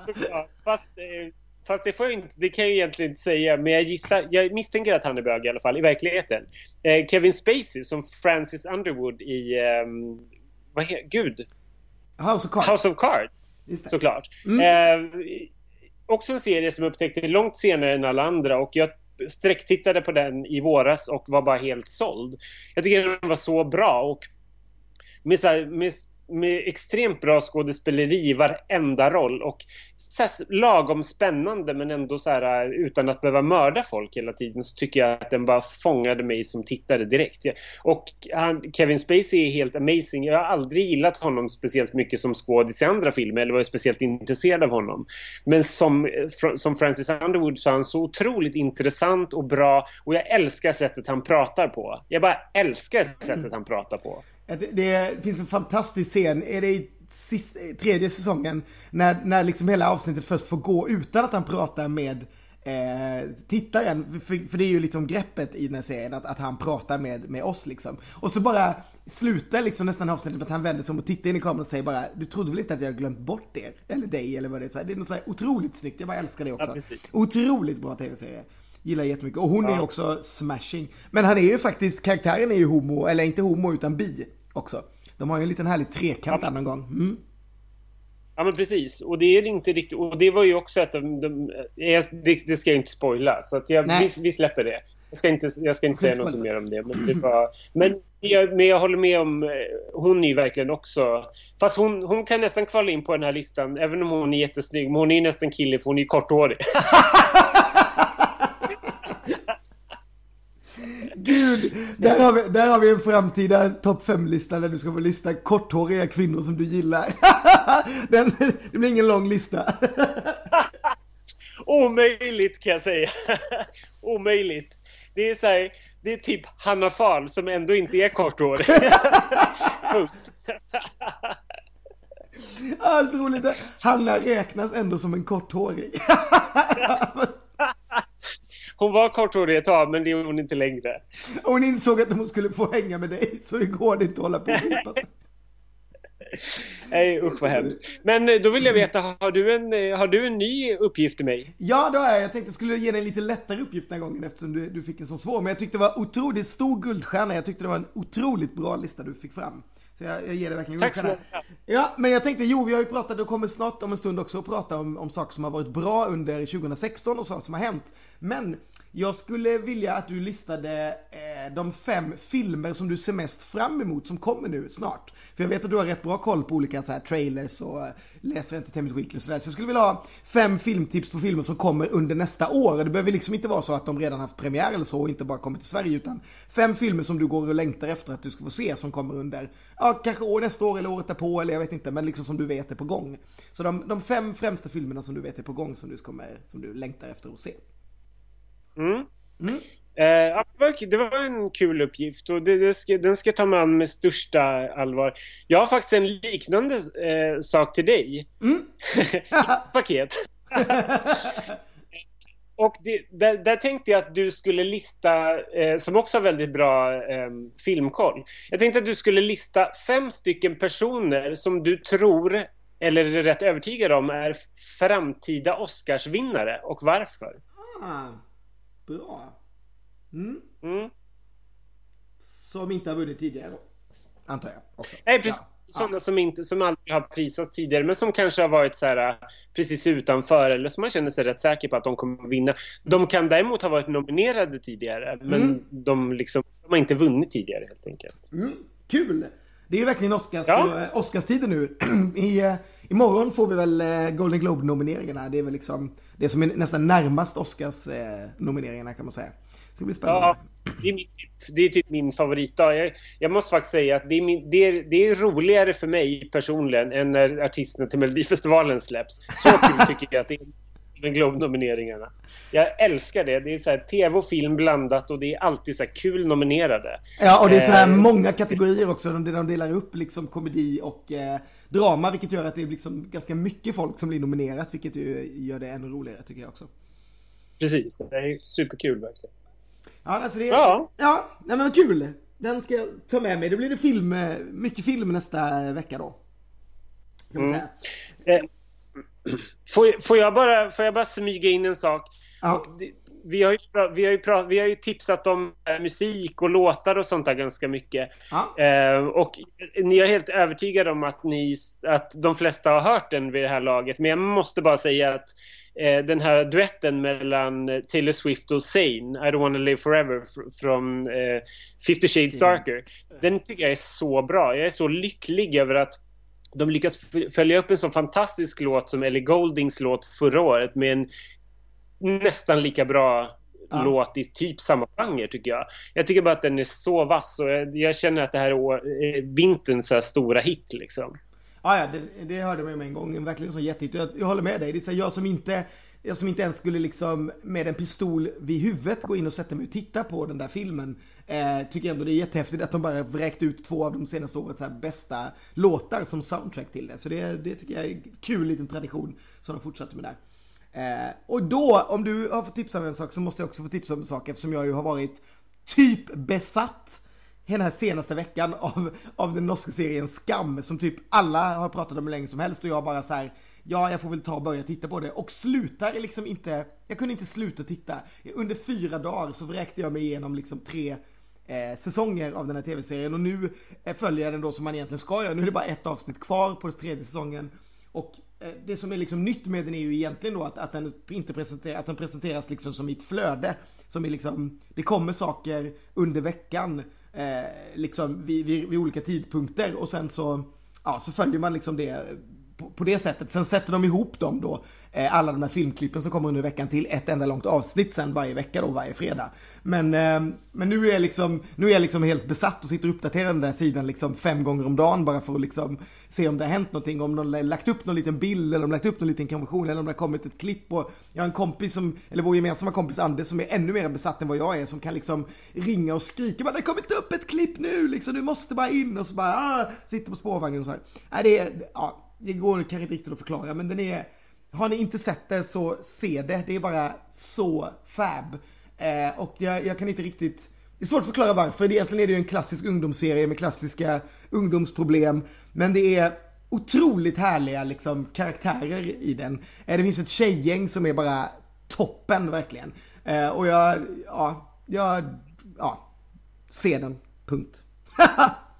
fast, eh, fast det, får jag inte, det kan jag egentligen inte säga, men jag gissar, jag misstänker att han är bög i alla fall, i verkligheten. Eh, Kevin Spacey som Francis Underwood i, um, vad heter, gud, House of Cards. House of Cards, såklart. Mm. Eh, också en serie som jag upptäckte långt senare än alla andra och jag sträcktittade på den i våras och var bara helt såld. Jag tycker den var så bra och med, så här, med med extremt bra skådespeleri i varenda roll och så här, lagom spännande men ändå så här eh, utan att behöva mörda folk hela tiden så tycker jag att den bara fångade mig som tittare direkt. Och han, Kevin Spacey är helt amazing. Jag har aldrig gillat honom speciellt mycket som skådis i andra filmer eller varit speciellt intresserad av honom. Men som, eh, som Francis Underwood så är han så otroligt intressant och bra och jag älskar sättet han pratar på. Jag bara älskar sättet han pratar på. Det, det finns en fantastisk scen, är det i sist, tredje säsongen, när, när liksom hela avsnittet först får gå utan att han pratar med eh, tittaren. För, för, det är ju liksom greppet i den här serien, att, att han pratar med, med oss liksom. Och så bara slutar liksom nästan avsnittet med att han vänder sig om och tittar in i kameran och säger bara Du trodde väl inte att jag glömt bort er? Eller dig eller vad det är. Så här, det är något så här otroligt snyggt, jag bara älskar det också. Ja, otroligt bra tv-serie. Gillar jättemycket. Och hon ja. är också smashing. Men han är ju faktiskt, karaktären är ju homo, eller inte homo utan bi också. De har ju en liten härlig trekant ja. någon gång. Mm. Ja men precis, och det är inte riktigt, och det var ju också att de, de det, det, ska jag inte spoila, så att jag, vi, vi, släpper det. Jag ska inte, jag ska inte säga något mer om det, men det var, men jag, men jag håller med om, eh, hon är ju verkligen också, fast hon, hon kan nästan kvala in på den här listan, även om hon är jättesnygg, men hon är nästan kille för hon är korthårig. Gud, där har, vi, där har vi en framtida topp 5-lista där du ska få lista korthåriga kvinnor som du gillar. Den, det blir ingen lång lista. Omöjligt kan jag säga. Omöjligt. Det är så här, det är typ Hanna Fahl som ändå inte är korthårig. så roligt. Hanna räknas ändå som en korthårig. Hon var korthårig ett tag, men det är hon inte längre. Hon insåg att hon skulle få hänga med dig, så det går inte att hålla på och klippa sig. Nej usch vad hemskt. Men eh, då vill jag veta, har du en, eh, har du en ny uppgift till mig? Ja det har jag. Jag tänkte jag skulle ge dig en lite lättare uppgift den här gången eftersom du, du fick en så svår. Men jag tyckte det var otroligt stor guldstjärna. Jag tyckte det var en otroligt bra lista du fick fram. Så jag, jag ger dig verkligen Tack så mycket. Ja, men jag tänkte, jo vi har ju pratat och kommer snart om en stund också att prata om, om saker som har varit bra under 2016 och saker som har hänt. Men jag skulle vilja att du listade eh, de fem filmer som du ser mest fram emot som kommer nu snart. För jag vet att du har rätt bra koll på olika så här, trailers och eh, läser Entertainment Weekly och sådär. Så jag skulle vilja ha fem filmtips på filmer som kommer under nästa år. Det behöver liksom inte vara så att de redan haft premiär eller så och inte bara kommit till Sverige utan fem filmer som du går och längtar efter att du ska få se som kommer under, ja kanske år, nästa år eller året därpå eller jag vet inte men liksom som du vet är på gång. Så de, de fem främsta filmerna som du vet är på gång som du, kommer, som du längtar efter att se. Mm. Mm. Eh, det var en kul uppgift och det, det ska, den ska jag ta med an med största allvar. Jag har faktiskt en liknande eh, sak till dig. Mm. paket. och det, där, där, tänkte jag att du skulle lista, eh, som också har väldigt bra eh, filmkoll. Jag tänkte att du skulle lista fem stycken personer som du tror, eller är rätt övertygad om, är framtida Oscarsvinnare och varför. Ah, bra. Mm. Mm. Som inte har vunnit tidigare då, antar jag. Också. Nej, precis. Ja sådana som, inte, som aldrig har prisats tidigare men som kanske har varit så här, äh, precis utanför eller som man känner sig rätt säker på att de kommer att vinna. De kan däremot ha varit nominerade tidigare men mm. de, liksom, de har inte vunnit tidigare helt enkelt. Mm. Kul! Det är ju verkligen Oscars, ja. Eh, Oscarstider nu. I, eh, imorgon får vi väl eh, Golden Globe-nomineringarna. Det är väl liksom det som är nästan närmast Oscars-nomineringarna kan man säga. Så det blir spännande. Ja, det är, min, det är typ min favoritdag. Jag, jag måste faktiskt säga att det är, min, det, är, det är roligare för mig personligen än när artisterna till Melodifestivalen släpps. Så kul tycker jag att det är med Globe-nomineringarna. Jag älskar det. Det är så här tv och film blandat och det är alltid så kul nominerade. Ja, och det är så här eh, många kategorier också. De, de delar upp liksom komedi och eh, drama, vilket gör att det är liksom ganska mycket folk som blir nominerat, vilket ju gör det ännu roligare tycker jag också. Precis, det är superkul verkligen. Ja, alltså det, ja. ja, nej men kul. Den ska jag ta med mig. Då blir det film, mycket film nästa vecka då. Kan man mm. säga. Eh, får, får, jag bara, får jag bara smyga in en sak? Ja. Vi har, ju, vi, har ju prat, vi har ju tipsat om eh, musik och låtar och sånt där ganska mycket. Ja. Eh, och ni är helt övertygade om att, ni, att de flesta har hört den vid det här laget. Men jag måste bara säga att eh, den här duetten mellan Taylor Swift och Zayn, I don't wanna live forever, från eh, 50 shades darker. Mm. Den tycker jag är så bra. Jag är så lycklig över att de lyckas följa upp en så fantastisk låt som Ellie Goldings låt förra året med en nästan lika bra ja. låt i typ samma genre tycker jag. Jag tycker bara att den är så vass och jag, jag känner att det här är vinterns stora hit liksom. Ja, ja det, det hörde man med en gång. Verkligen så jättehit. Jag, jag håller med dig. Det är så jag som inte jag som inte ens skulle liksom med en pistol vid huvudet gå in och sätta mig och titta på den där filmen. Eh, tycker ändå det är jättehäftigt att de bara vräkt ut två av de senaste årets bästa låtar som soundtrack till det. Så det, det tycker jag är en kul liten tradition som de fortsatte med där. Eh, och då, om du har fått tipsa om en sak så måste jag också få tipsa om en sak eftersom jag ju har varit typ besatt den här senaste veckan av, av den norska serien Skam som typ alla har pratat om hur länge som helst och jag bara så här, ja jag får väl ta och börja titta på det och slutar liksom inte, jag kunde inte sluta titta. Under fyra dagar så vräkte jag mig igenom liksom tre eh, säsonger av den här tv-serien och nu eh, följer jag den då som man egentligen ska göra. Nu är det bara ett avsnitt kvar på den tredje säsongen och eh, det som är liksom nytt med den är ju egentligen då att, att den inte presenteras, att den presenteras liksom som i ett flöde. Som är liksom, det kommer saker under veckan eh, liksom vid, vid, vid, olika tidpunkter och sen så, ja, så följer man liksom det på, på det sättet. Sen sätter de ihop dem då Eh, alla de här filmklippen som kommer under veckan till ett enda långt avsnitt sen varje vecka då, varje fredag. Men, eh, men nu är jag liksom, nu är jag liksom helt besatt och sitter och uppdaterar den där sidan liksom fem gånger om dagen bara för att liksom se om det har hänt någonting, om de har lagt upp någon liten bild eller om de har lagt upp någon liten konversation eller om det har kommit ett klipp och jag har en kompis som, eller vår gemensamma kompis Anders som är ännu mer besatt än vad jag är som kan liksom ringa och skrika bara det har kommit upp ett klipp nu liksom, du måste bara in och så bara ah, sitter på spårvagnen och så här. Nej, det är, ja, det går kanske inte riktigt att förklara men den är har ni inte sett det så se det. Det är bara så fab. Eh, och jag, jag, kan inte riktigt... Det är svårt att förklara varför. Egentligen är det ju en klassisk ungdomsserie med klassiska ungdomsproblem. Men det är otroligt härliga liksom, karaktärer i den. Eh, det finns ett tjejgäng som är bara toppen verkligen. Eh, och jag, ja, jag, ja, se den. Punkt.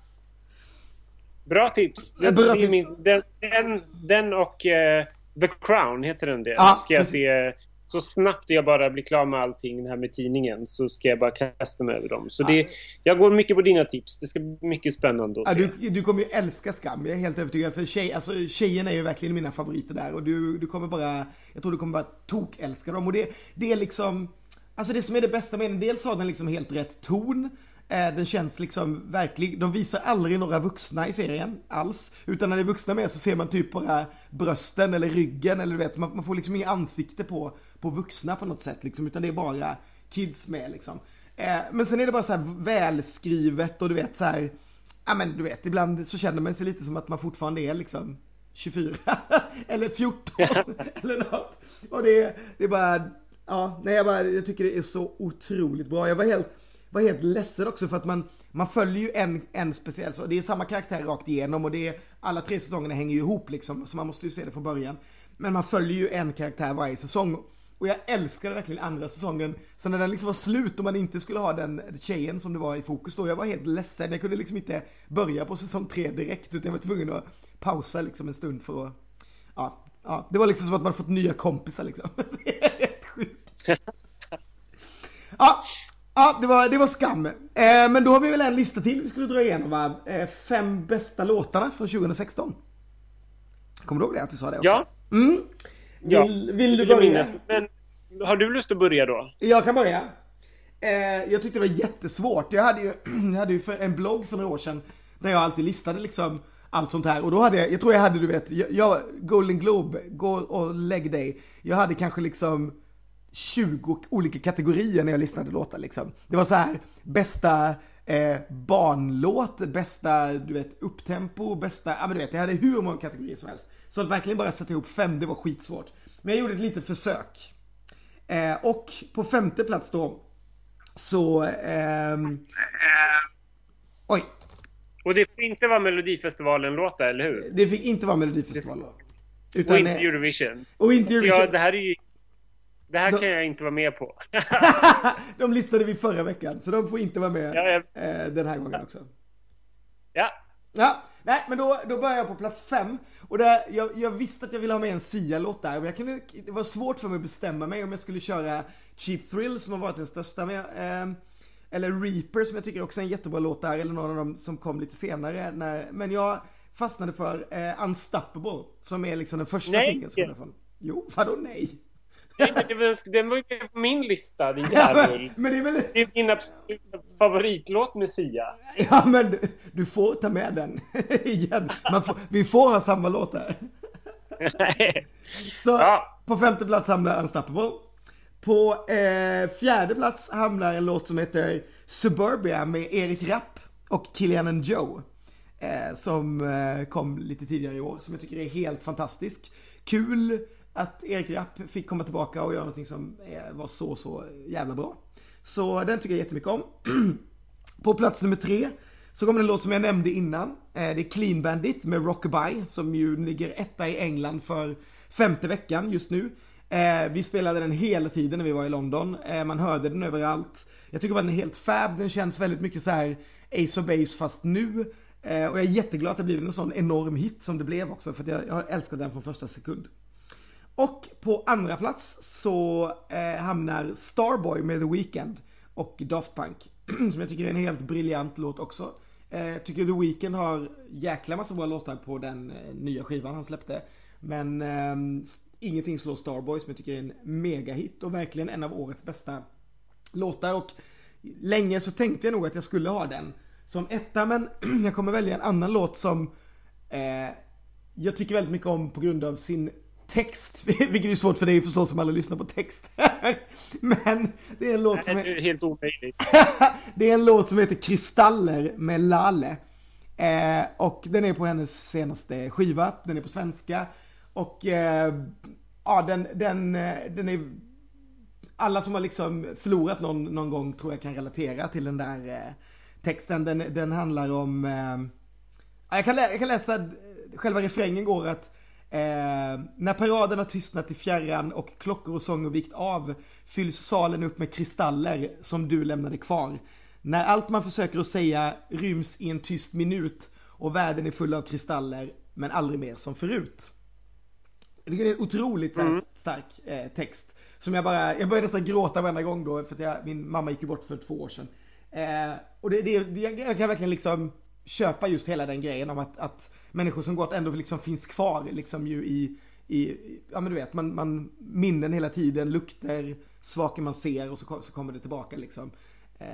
Bra tips. Den, Bra tips. Min, den, den, den och eh, The Crown, heter den det? Ja, ska jag se så snabbt jag bara blir klar med allting här med tidningen så ska jag bara kasta mig över dem. Så det, jag går mycket på dina tips. Det ska bli mycket spännande att ja, se. Du, du kommer ju älska Skam. Jag är helt övertygad. För tjej, alltså, tjejerna är ju verkligen mina favoriter där. Och du, du kommer bara, jag tror du kommer bara tok-älska dem. Och det, det är liksom, alltså det som är det bästa med den. Dels har den liksom helt rätt ton. Eh, den känns liksom verklig. De visar aldrig några vuxna i serien alls. Utan när det är vuxna med så ser man typ bara brösten eller ryggen eller du vet, man, man får liksom inget ansikte på, på vuxna på något sätt liksom. Utan det är bara kids med liksom. Eh, men sen är det bara så här välskrivet och du vet så här. Ja men du vet, ibland så känner man sig lite som att man fortfarande är liksom 24 eller 14 eller något. Och det, det är bara ja, nej jag, bara, jag tycker det är så otroligt bra. Jag var helt, var helt ledsen också för att man, man följer ju en, en speciell, så det är samma karaktär rakt igenom och det är, alla tre säsongerna hänger ju ihop liksom, så man måste ju se det från början. Men man följer ju en karaktär varje säsong. Och jag älskade verkligen andra säsongen. Så när den liksom var slut och man inte skulle ha den tjejen som det var i fokus då, jag var helt ledsen. Jag kunde liksom inte börja på säsong tre direkt, utan jag var tvungen att pausa liksom en stund för att, ja, ja. Det var liksom som att man fått nya kompisar liksom. Det är rätt sjukt. Ja, ja det, var, det var skam. Eh, men då har vi väl en lista till vi skulle dra igenom va? Eh, fem bästa låtarna från 2016. Kommer du ihåg det? Att vi sa det också? Ja. Mm. Vill, ja. vill du börja? Men har du lust att börja då? Jag kan börja. Eh, jag tyckte det var jättesvårt. Jag hade ju, jag hade ju för en blogg för några år sedan där jag alltid listade liksom allt sånt här. Och då hade jag, jag tror jag hade du vet, jag, jag Golden Globe, gå och lägg dig. Jag hade kanske liksom 20 olika kategorier när jag lyssnade låtar liksom. Det var så här, bästa eh, barnlåt, bästa du vet upptempo, bästa, ja men du vet, jag hade hur många kategorier som helst. Så att verkligen bara sätta ihop fem, det var skitsvårt. Men jag gjorde ett litet försök. Eh, och på femte plats då så... Ehm... Oj. Och det får inte vara Melodifestivalen-låtar, eller hur? Det fick inte vara Melodifestivalen. Utan, och inte Eurovision. Och inte Eurovision. Ja, det här är ju... Det här de... kan jag inte vara med på. de listade vi förra veckan, så de får inte vara med ja, ja. Eh, den här gången också. Ja. Ja, nej men då, då börjar jag på plats fem. Och där, jag, jag visste att jag ville ha med en Sia-låt där, men jag kunde, det var svårt för mig att bestämma mig om jag skulle köra Cheap Thrill som har varit den största. Men jag, eh, eller Reaper som jag tycker också är en jättebra låt där, eller någon av dem som kom lite senare. När, men jag fastnade för eh, Unstoppable, som är liksom den första singeln som från. Jo, vadå nej? Den var ju på min lista, din jävel. men det är väl... Det är min absoluta favoritlåt med Sia. Ja, men du, du får ta med den igen. Får, vi får ha samma låt här. Så ja. på femte plats hamnar Unstoppable. På eh, fjärde plats hamnar en låt som heter Suburbia med Erik Rapp och Kilian Joe. Eh, som eh, kom lite tidigare i år, som jag tycker är helt fantastisk. Kul att Erik Rapp fick komma tillbaka och göra någonting som eh, var så, så jävla bra. Så den tycker jag jättemycket om. På plats nummer tre så kommer en låt som jag nämnde innan. Eh, det är Clean Bandit med Rockabye som ju ligger etta i England för femte veckan just nu. Eh, vi spelade den hela tiden när vi var i London. Man hörde den överallt. Jag tycker bara den är helt fab. Den känns väldigt mycket så här Ace of Base fast nu. Och jag är jätteglad att det blivit en sån enorm hit som det blev också för jag, jag älskar den från första sekund. Och på andra plats så eh, hamnar Starboy med The Weeknd och Daft Punk. som jag tycker är en helt briljant låt också. Eh, jag tycker The Weeknd har jäkla massa bra låtar på den eh, nya skivan han släppte. Men eh, ingenting slår Starboy som jag tycker är en megahit och verkligen en av årets bästa låtar. Och länge så tänkte jag nog att jag skulle ha den som etta men jag kommer välja en annan låt som eh, jag tycker väldigt mycket om på grund av sin text, vilket är svårt för dig att förstå som aldrig lyssnar på text. Men det är en låt som är... är helt omöjligt. det är en låt som heter Kristaller med Lale. Eh, och den är på hennes senaste skiva, den är på svenska. Och eh, ja, den, den, eh, den är... Alla som har liksom förlorat någon, någon gång tror jag kan relatera till den där eh, texten. Den, den handlar om... Jag, kan jag kan läsa, själva refrängen går att Eh, när paraden har tystnat i fjärran och klockor och sånger vikt av fylls salen upp med kristaller som du lämnade kvar. När allt man försöker att säga ryms i en tyst minut och världen är full av kristaller men aldrig mer som förut. Jag tycker det är en otroligt mm. stark eh, text. Som jag bara, jag började nästan gråta varenda gång då för att jag, min mamma gick ju bort för två år sedan. Eh, och det, det, det, jag kan verkligen liksom köpa just hela den grejen om att, att människor som gått ändå liksom finns kvar liksom ju i, i ja men du vet, man, man minnen hela tiden, lukter, saker man ser och så, så kommer det tillbaka liksom. Eh,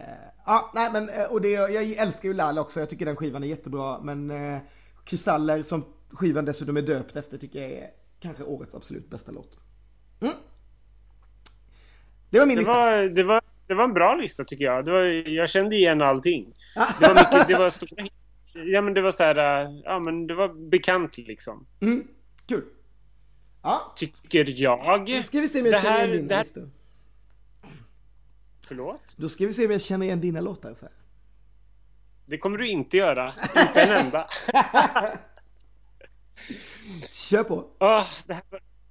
ja, nej men eh, och det, jag älskar ju Lala också, jag tycker den skivan är jättebra men eh, Kristaller som skivan dessutom är döpt efter tycker jag är kanske årets absolut bästa låt. Mm. Det var min det lista. Var, det, var, det var en bra lista tycker jag. Det var, jag kände igen allting. Det var mycket, det var stora Ja men det var så här, ja men det var bekant liksom. Mm, kul. Ja. Tycker jag. Ska vi se om jag känner igen din det här, Förlåt? Då ska vi se om jag känner igen dina låtar. Så här. Det kommer du inte göra. Inte en enda. Kör på. Oh, det, här,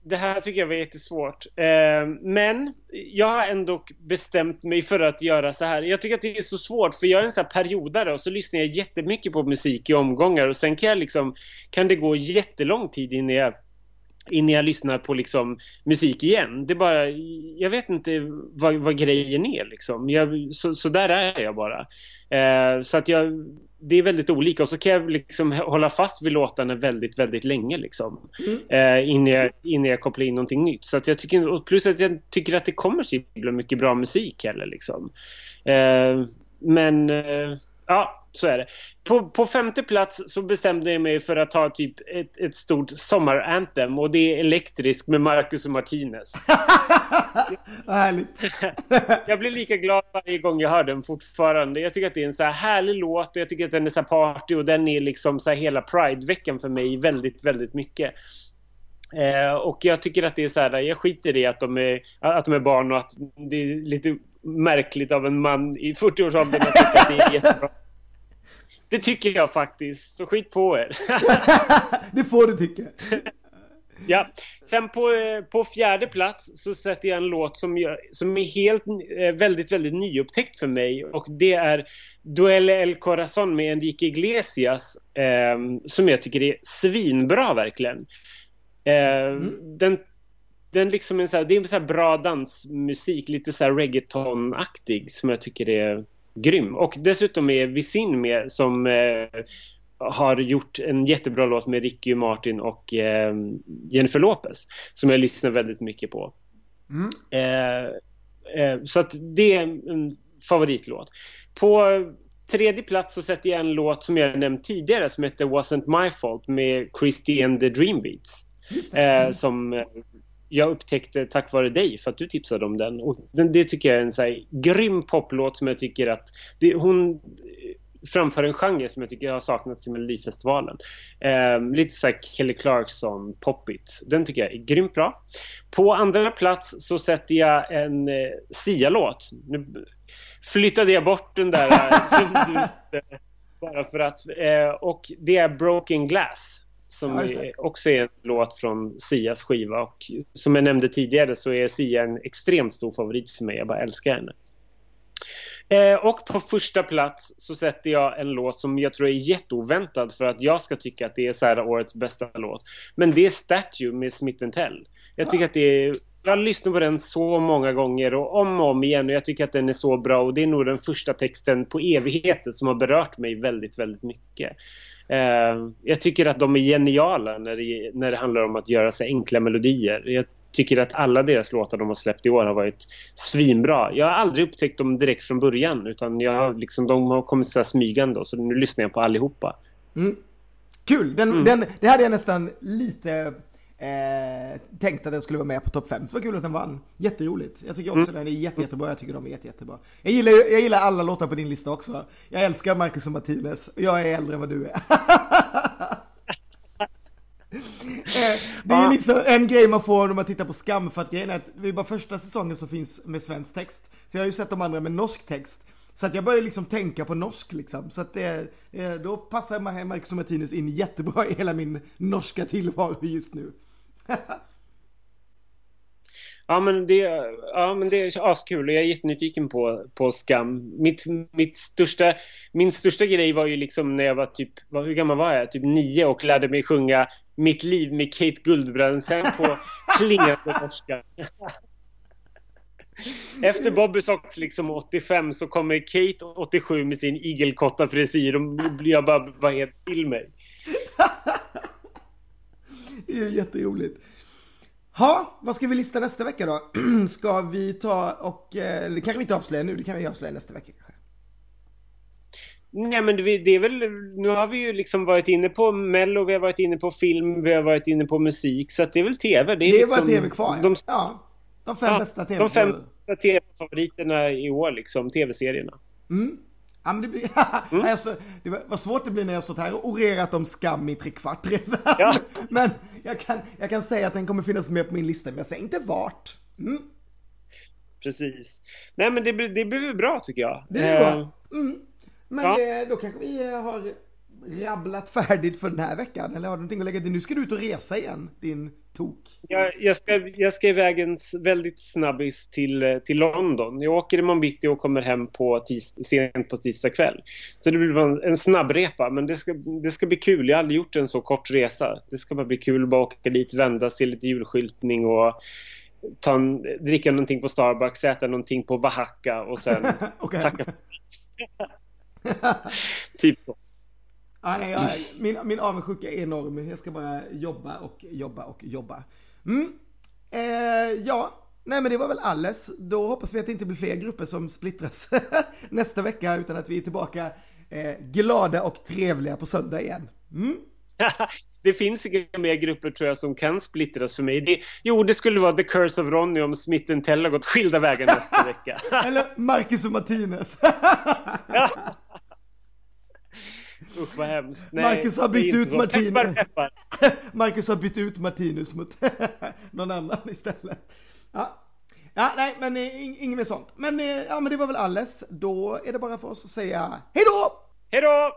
det här tycker jag var jättesvårt. Eh, men jag har ändå bestämt mig för att göra så här. Jag tycker att det är så svårt för jag är en sån här periodare och så lyssnar jag jättemycket på musik i omgångar och sen kan jag liksom kan det gå jättelång tid innan jag innan jag lyssnar på liksom musik igen. Det är bara, jag vet inte vad, vad grejen är liksom. Jag, så, så där är jag bara. Eh, så att jag, det är väldigt olika och så kan jag liksom hålla fast vid låtarna väldigt, väldigt länge liksom. Mm. Eh, innan, jag, innan jag kopplar in någonting nytt. Så att jag tycker, plus att jag tycker att det kommer så mycket bra musik heller liksom. Eh, men, eh, ja så är det. På, på, femte plats så bestämde jag mig för att ta typ ett, ett stort sommaranthem och det är Elektrisk med Marcus och Martinez. Vad härligt. jag blir lika glad varje gång jag hör den fortfarande. Jag tycker att det är en så här härlig låt och jag tycker att den är så party och den är liksom så här hela Pride-veckan för mig väldigt, väldigt mycket. Eh, och jag tycker att det är så här, jag skiter i att de är, att de är barn och att det är lite märkligt av en man i 40-årsåldern att tycka att det är jättebra. Det tycker jag faktiskt, så skit på er. det får du tycka. Ja, sen på, på fjärde plats så sätter jag en låt som, jag, som är helt, eh, väldigt, väldigt nyupptäckt för mig och det är Duelle El Corazon med Enrique Iglesias eh, som jag tycker är svinbra verkligen. Eh, mm. Den den liksom en så här, det är en så bra dansmusik, lite så här reggaeton-aktig som jag tycker är grym. Och dessutom är Visin med som eh, har gjort en jättebra låt med Ricky Martin och eh, Jennifer Lopez som jag lyssnar väldigt mycket på. Mm. Eh, eh så att det är en favoritlåt. På tredje plats så sätter jag en låt som jag nämnt tidigare som heter Wasn't My Fault med Christian the Dreambeats. Eh, mm. som jag upptäckte tack vare dig för att du tipsade om den. Och den, det tycker jag är en så här grym poplåt som jag tycker att det, hon framför en genre som jag tycker har saknats i Melodifestivalen. Eh, lite så Kelly Clarkson, poppigt. Den tycker jag är grymt bra. På andra plats så sätter jag en eh, Sia-låt. Nu flyttade jag bort den där du, bara för att. Eh, och det är Broken Glass som ja, också är en låt från Sias skiva. Och som jag nämnde tidigare så är Sia en extremt stor favorit för mig. Jag bara älskar henne. Eh, och på första plats så sätter jag en låt som jag tror är jätteoväntad för att jag ska tycka att det är så här årets bästa låt. Men det är Statue med Smith Tell. Jag tycker ja. att det är jag har lyssnat på den så många gånger och om och om igen och jag tycker att den är så bra och det är nog den första texten på evigheten som har berört mig väldigt, väldigt mycket. Eh, jag tycker att de är geniala när det, när det handlar om att göra sig enkla melodier. Jag tycker att alla deras låtar de har släppt i år har varit svinbra. Jag har aldrig upptäckt dem direkt från början utan jag, liksom, de har kommit så smygande så nu lyssnar jag på allihopa. Mm. Kul! Den, mm. den, det hade jag nästan lite Eh, tänkte att den skulle vara med på topp 5. Så var kul att den vann. Jätteroligt. Jag tycker också mm. den är jätte, jättebra. Jag tycker de är jätte, jättebra. Jag gillar, jag gillar alla låtar på din lista också. Jag älskar Marcus och Martinez. Jag är äldre än vad du är. eh, det är liksom en grej man får när man tittar på Skam för att grejen är att det är bara första säsongen som finns med svensk text. Så jag har ju sett de andra med norsk text. Så att jag börjar liksom tänka på norsk liksom. Så att det, då passar Marcus och Martinez in jättebra i hela min norska tillvaro just nu. Ja men, det, ja men det är askul och jag är jättenyfiken på, på Skam. Mitt, mitt största, min största grej var ju liksom när jag var typ, hur gammal var jag? Typ nio och lärde mig sjunga Mitt liv med Kate Guldbrandsen på klingande norska. Efter Bobby Sox liksom 85 så kommer Kate 87 med sin igelkotta frisyr och jag bara var helt till mig. Det är jätteroligt. Ha, vad ska vi lista nästa vecka då? ska vi ta och, eh, det kanske vi inte avslöja nu, det kan vi avslöja nästa vecka kanske. Nej men det, är väl, nu har vi ju liksom varit inne på mello, vi har varit inne på film, vi har varit inne på musik så att det är väl tv. Det är, det är liksom, bara tv kvar. De, ja, de fem ja, bästa tv De fem bästa tv-favoriterna i år liksom, tv-serierna. Mm. Ja, men det, blir, mm. jag stå, det var, svårt det blir när jag stått här och orerat om skam i tre kvart redan. Ja. Men jag kan, jag kan säga att den kommer finnas med på min lista, men jag säger inte vart. Mm. precis. Nej men det, det blir bra tycker jag. Det blir bra. Eh, mm. Men ja. det, då kanske vi har rabblat färdigt för den här veckan? Eller har du någonting att lägga till? Nu ska du ut och resa igen, din tok. Jag, jag, ska, jag ska iväg en väldigt snabbis till, till London. Jag åker imorgon bitti och kommer hem på tis, sent på tisdag kväll. Så det blir en, en snabbrepa, men det ska, det ska bli kul. Jag har aldrig gjort en så kort resa. Det ska bara bli kul att bara åka dit, vända, se lite julskyltning och ta en, dricka någonting på Starbucks, äta någonting på Oaxaca och sen tacka. typ så. Nej, jag, min, min avundsjuka är enorm. Jag ska bara jobba och jobba och jobba. Mm. Eh, ja, nej men det var väl alles. Då hoppas vi att det inte blir fler grupper som splittras nästa vecka utan att vi är tillbaka eh, glada och trevliga på söndag igen. Mm. det finns inga mer grupper tror jag som kan splittras för mig. Det, jo, det skulle vara The Curse of Ronny om Smith Tell har gått skilda vägar nästa vecka. Eller Marcus och Martinez. Usch vad hemskt. Nej, Marcus har bytt ut Martinus. Marcus har bytt ut Martinus mot någon annan istället. Ja. Ja, nej, men eh, inget mer sånt. Men, eh, ja, men det var väl alles. Då är det bara för oss att säga hej då! Hej då!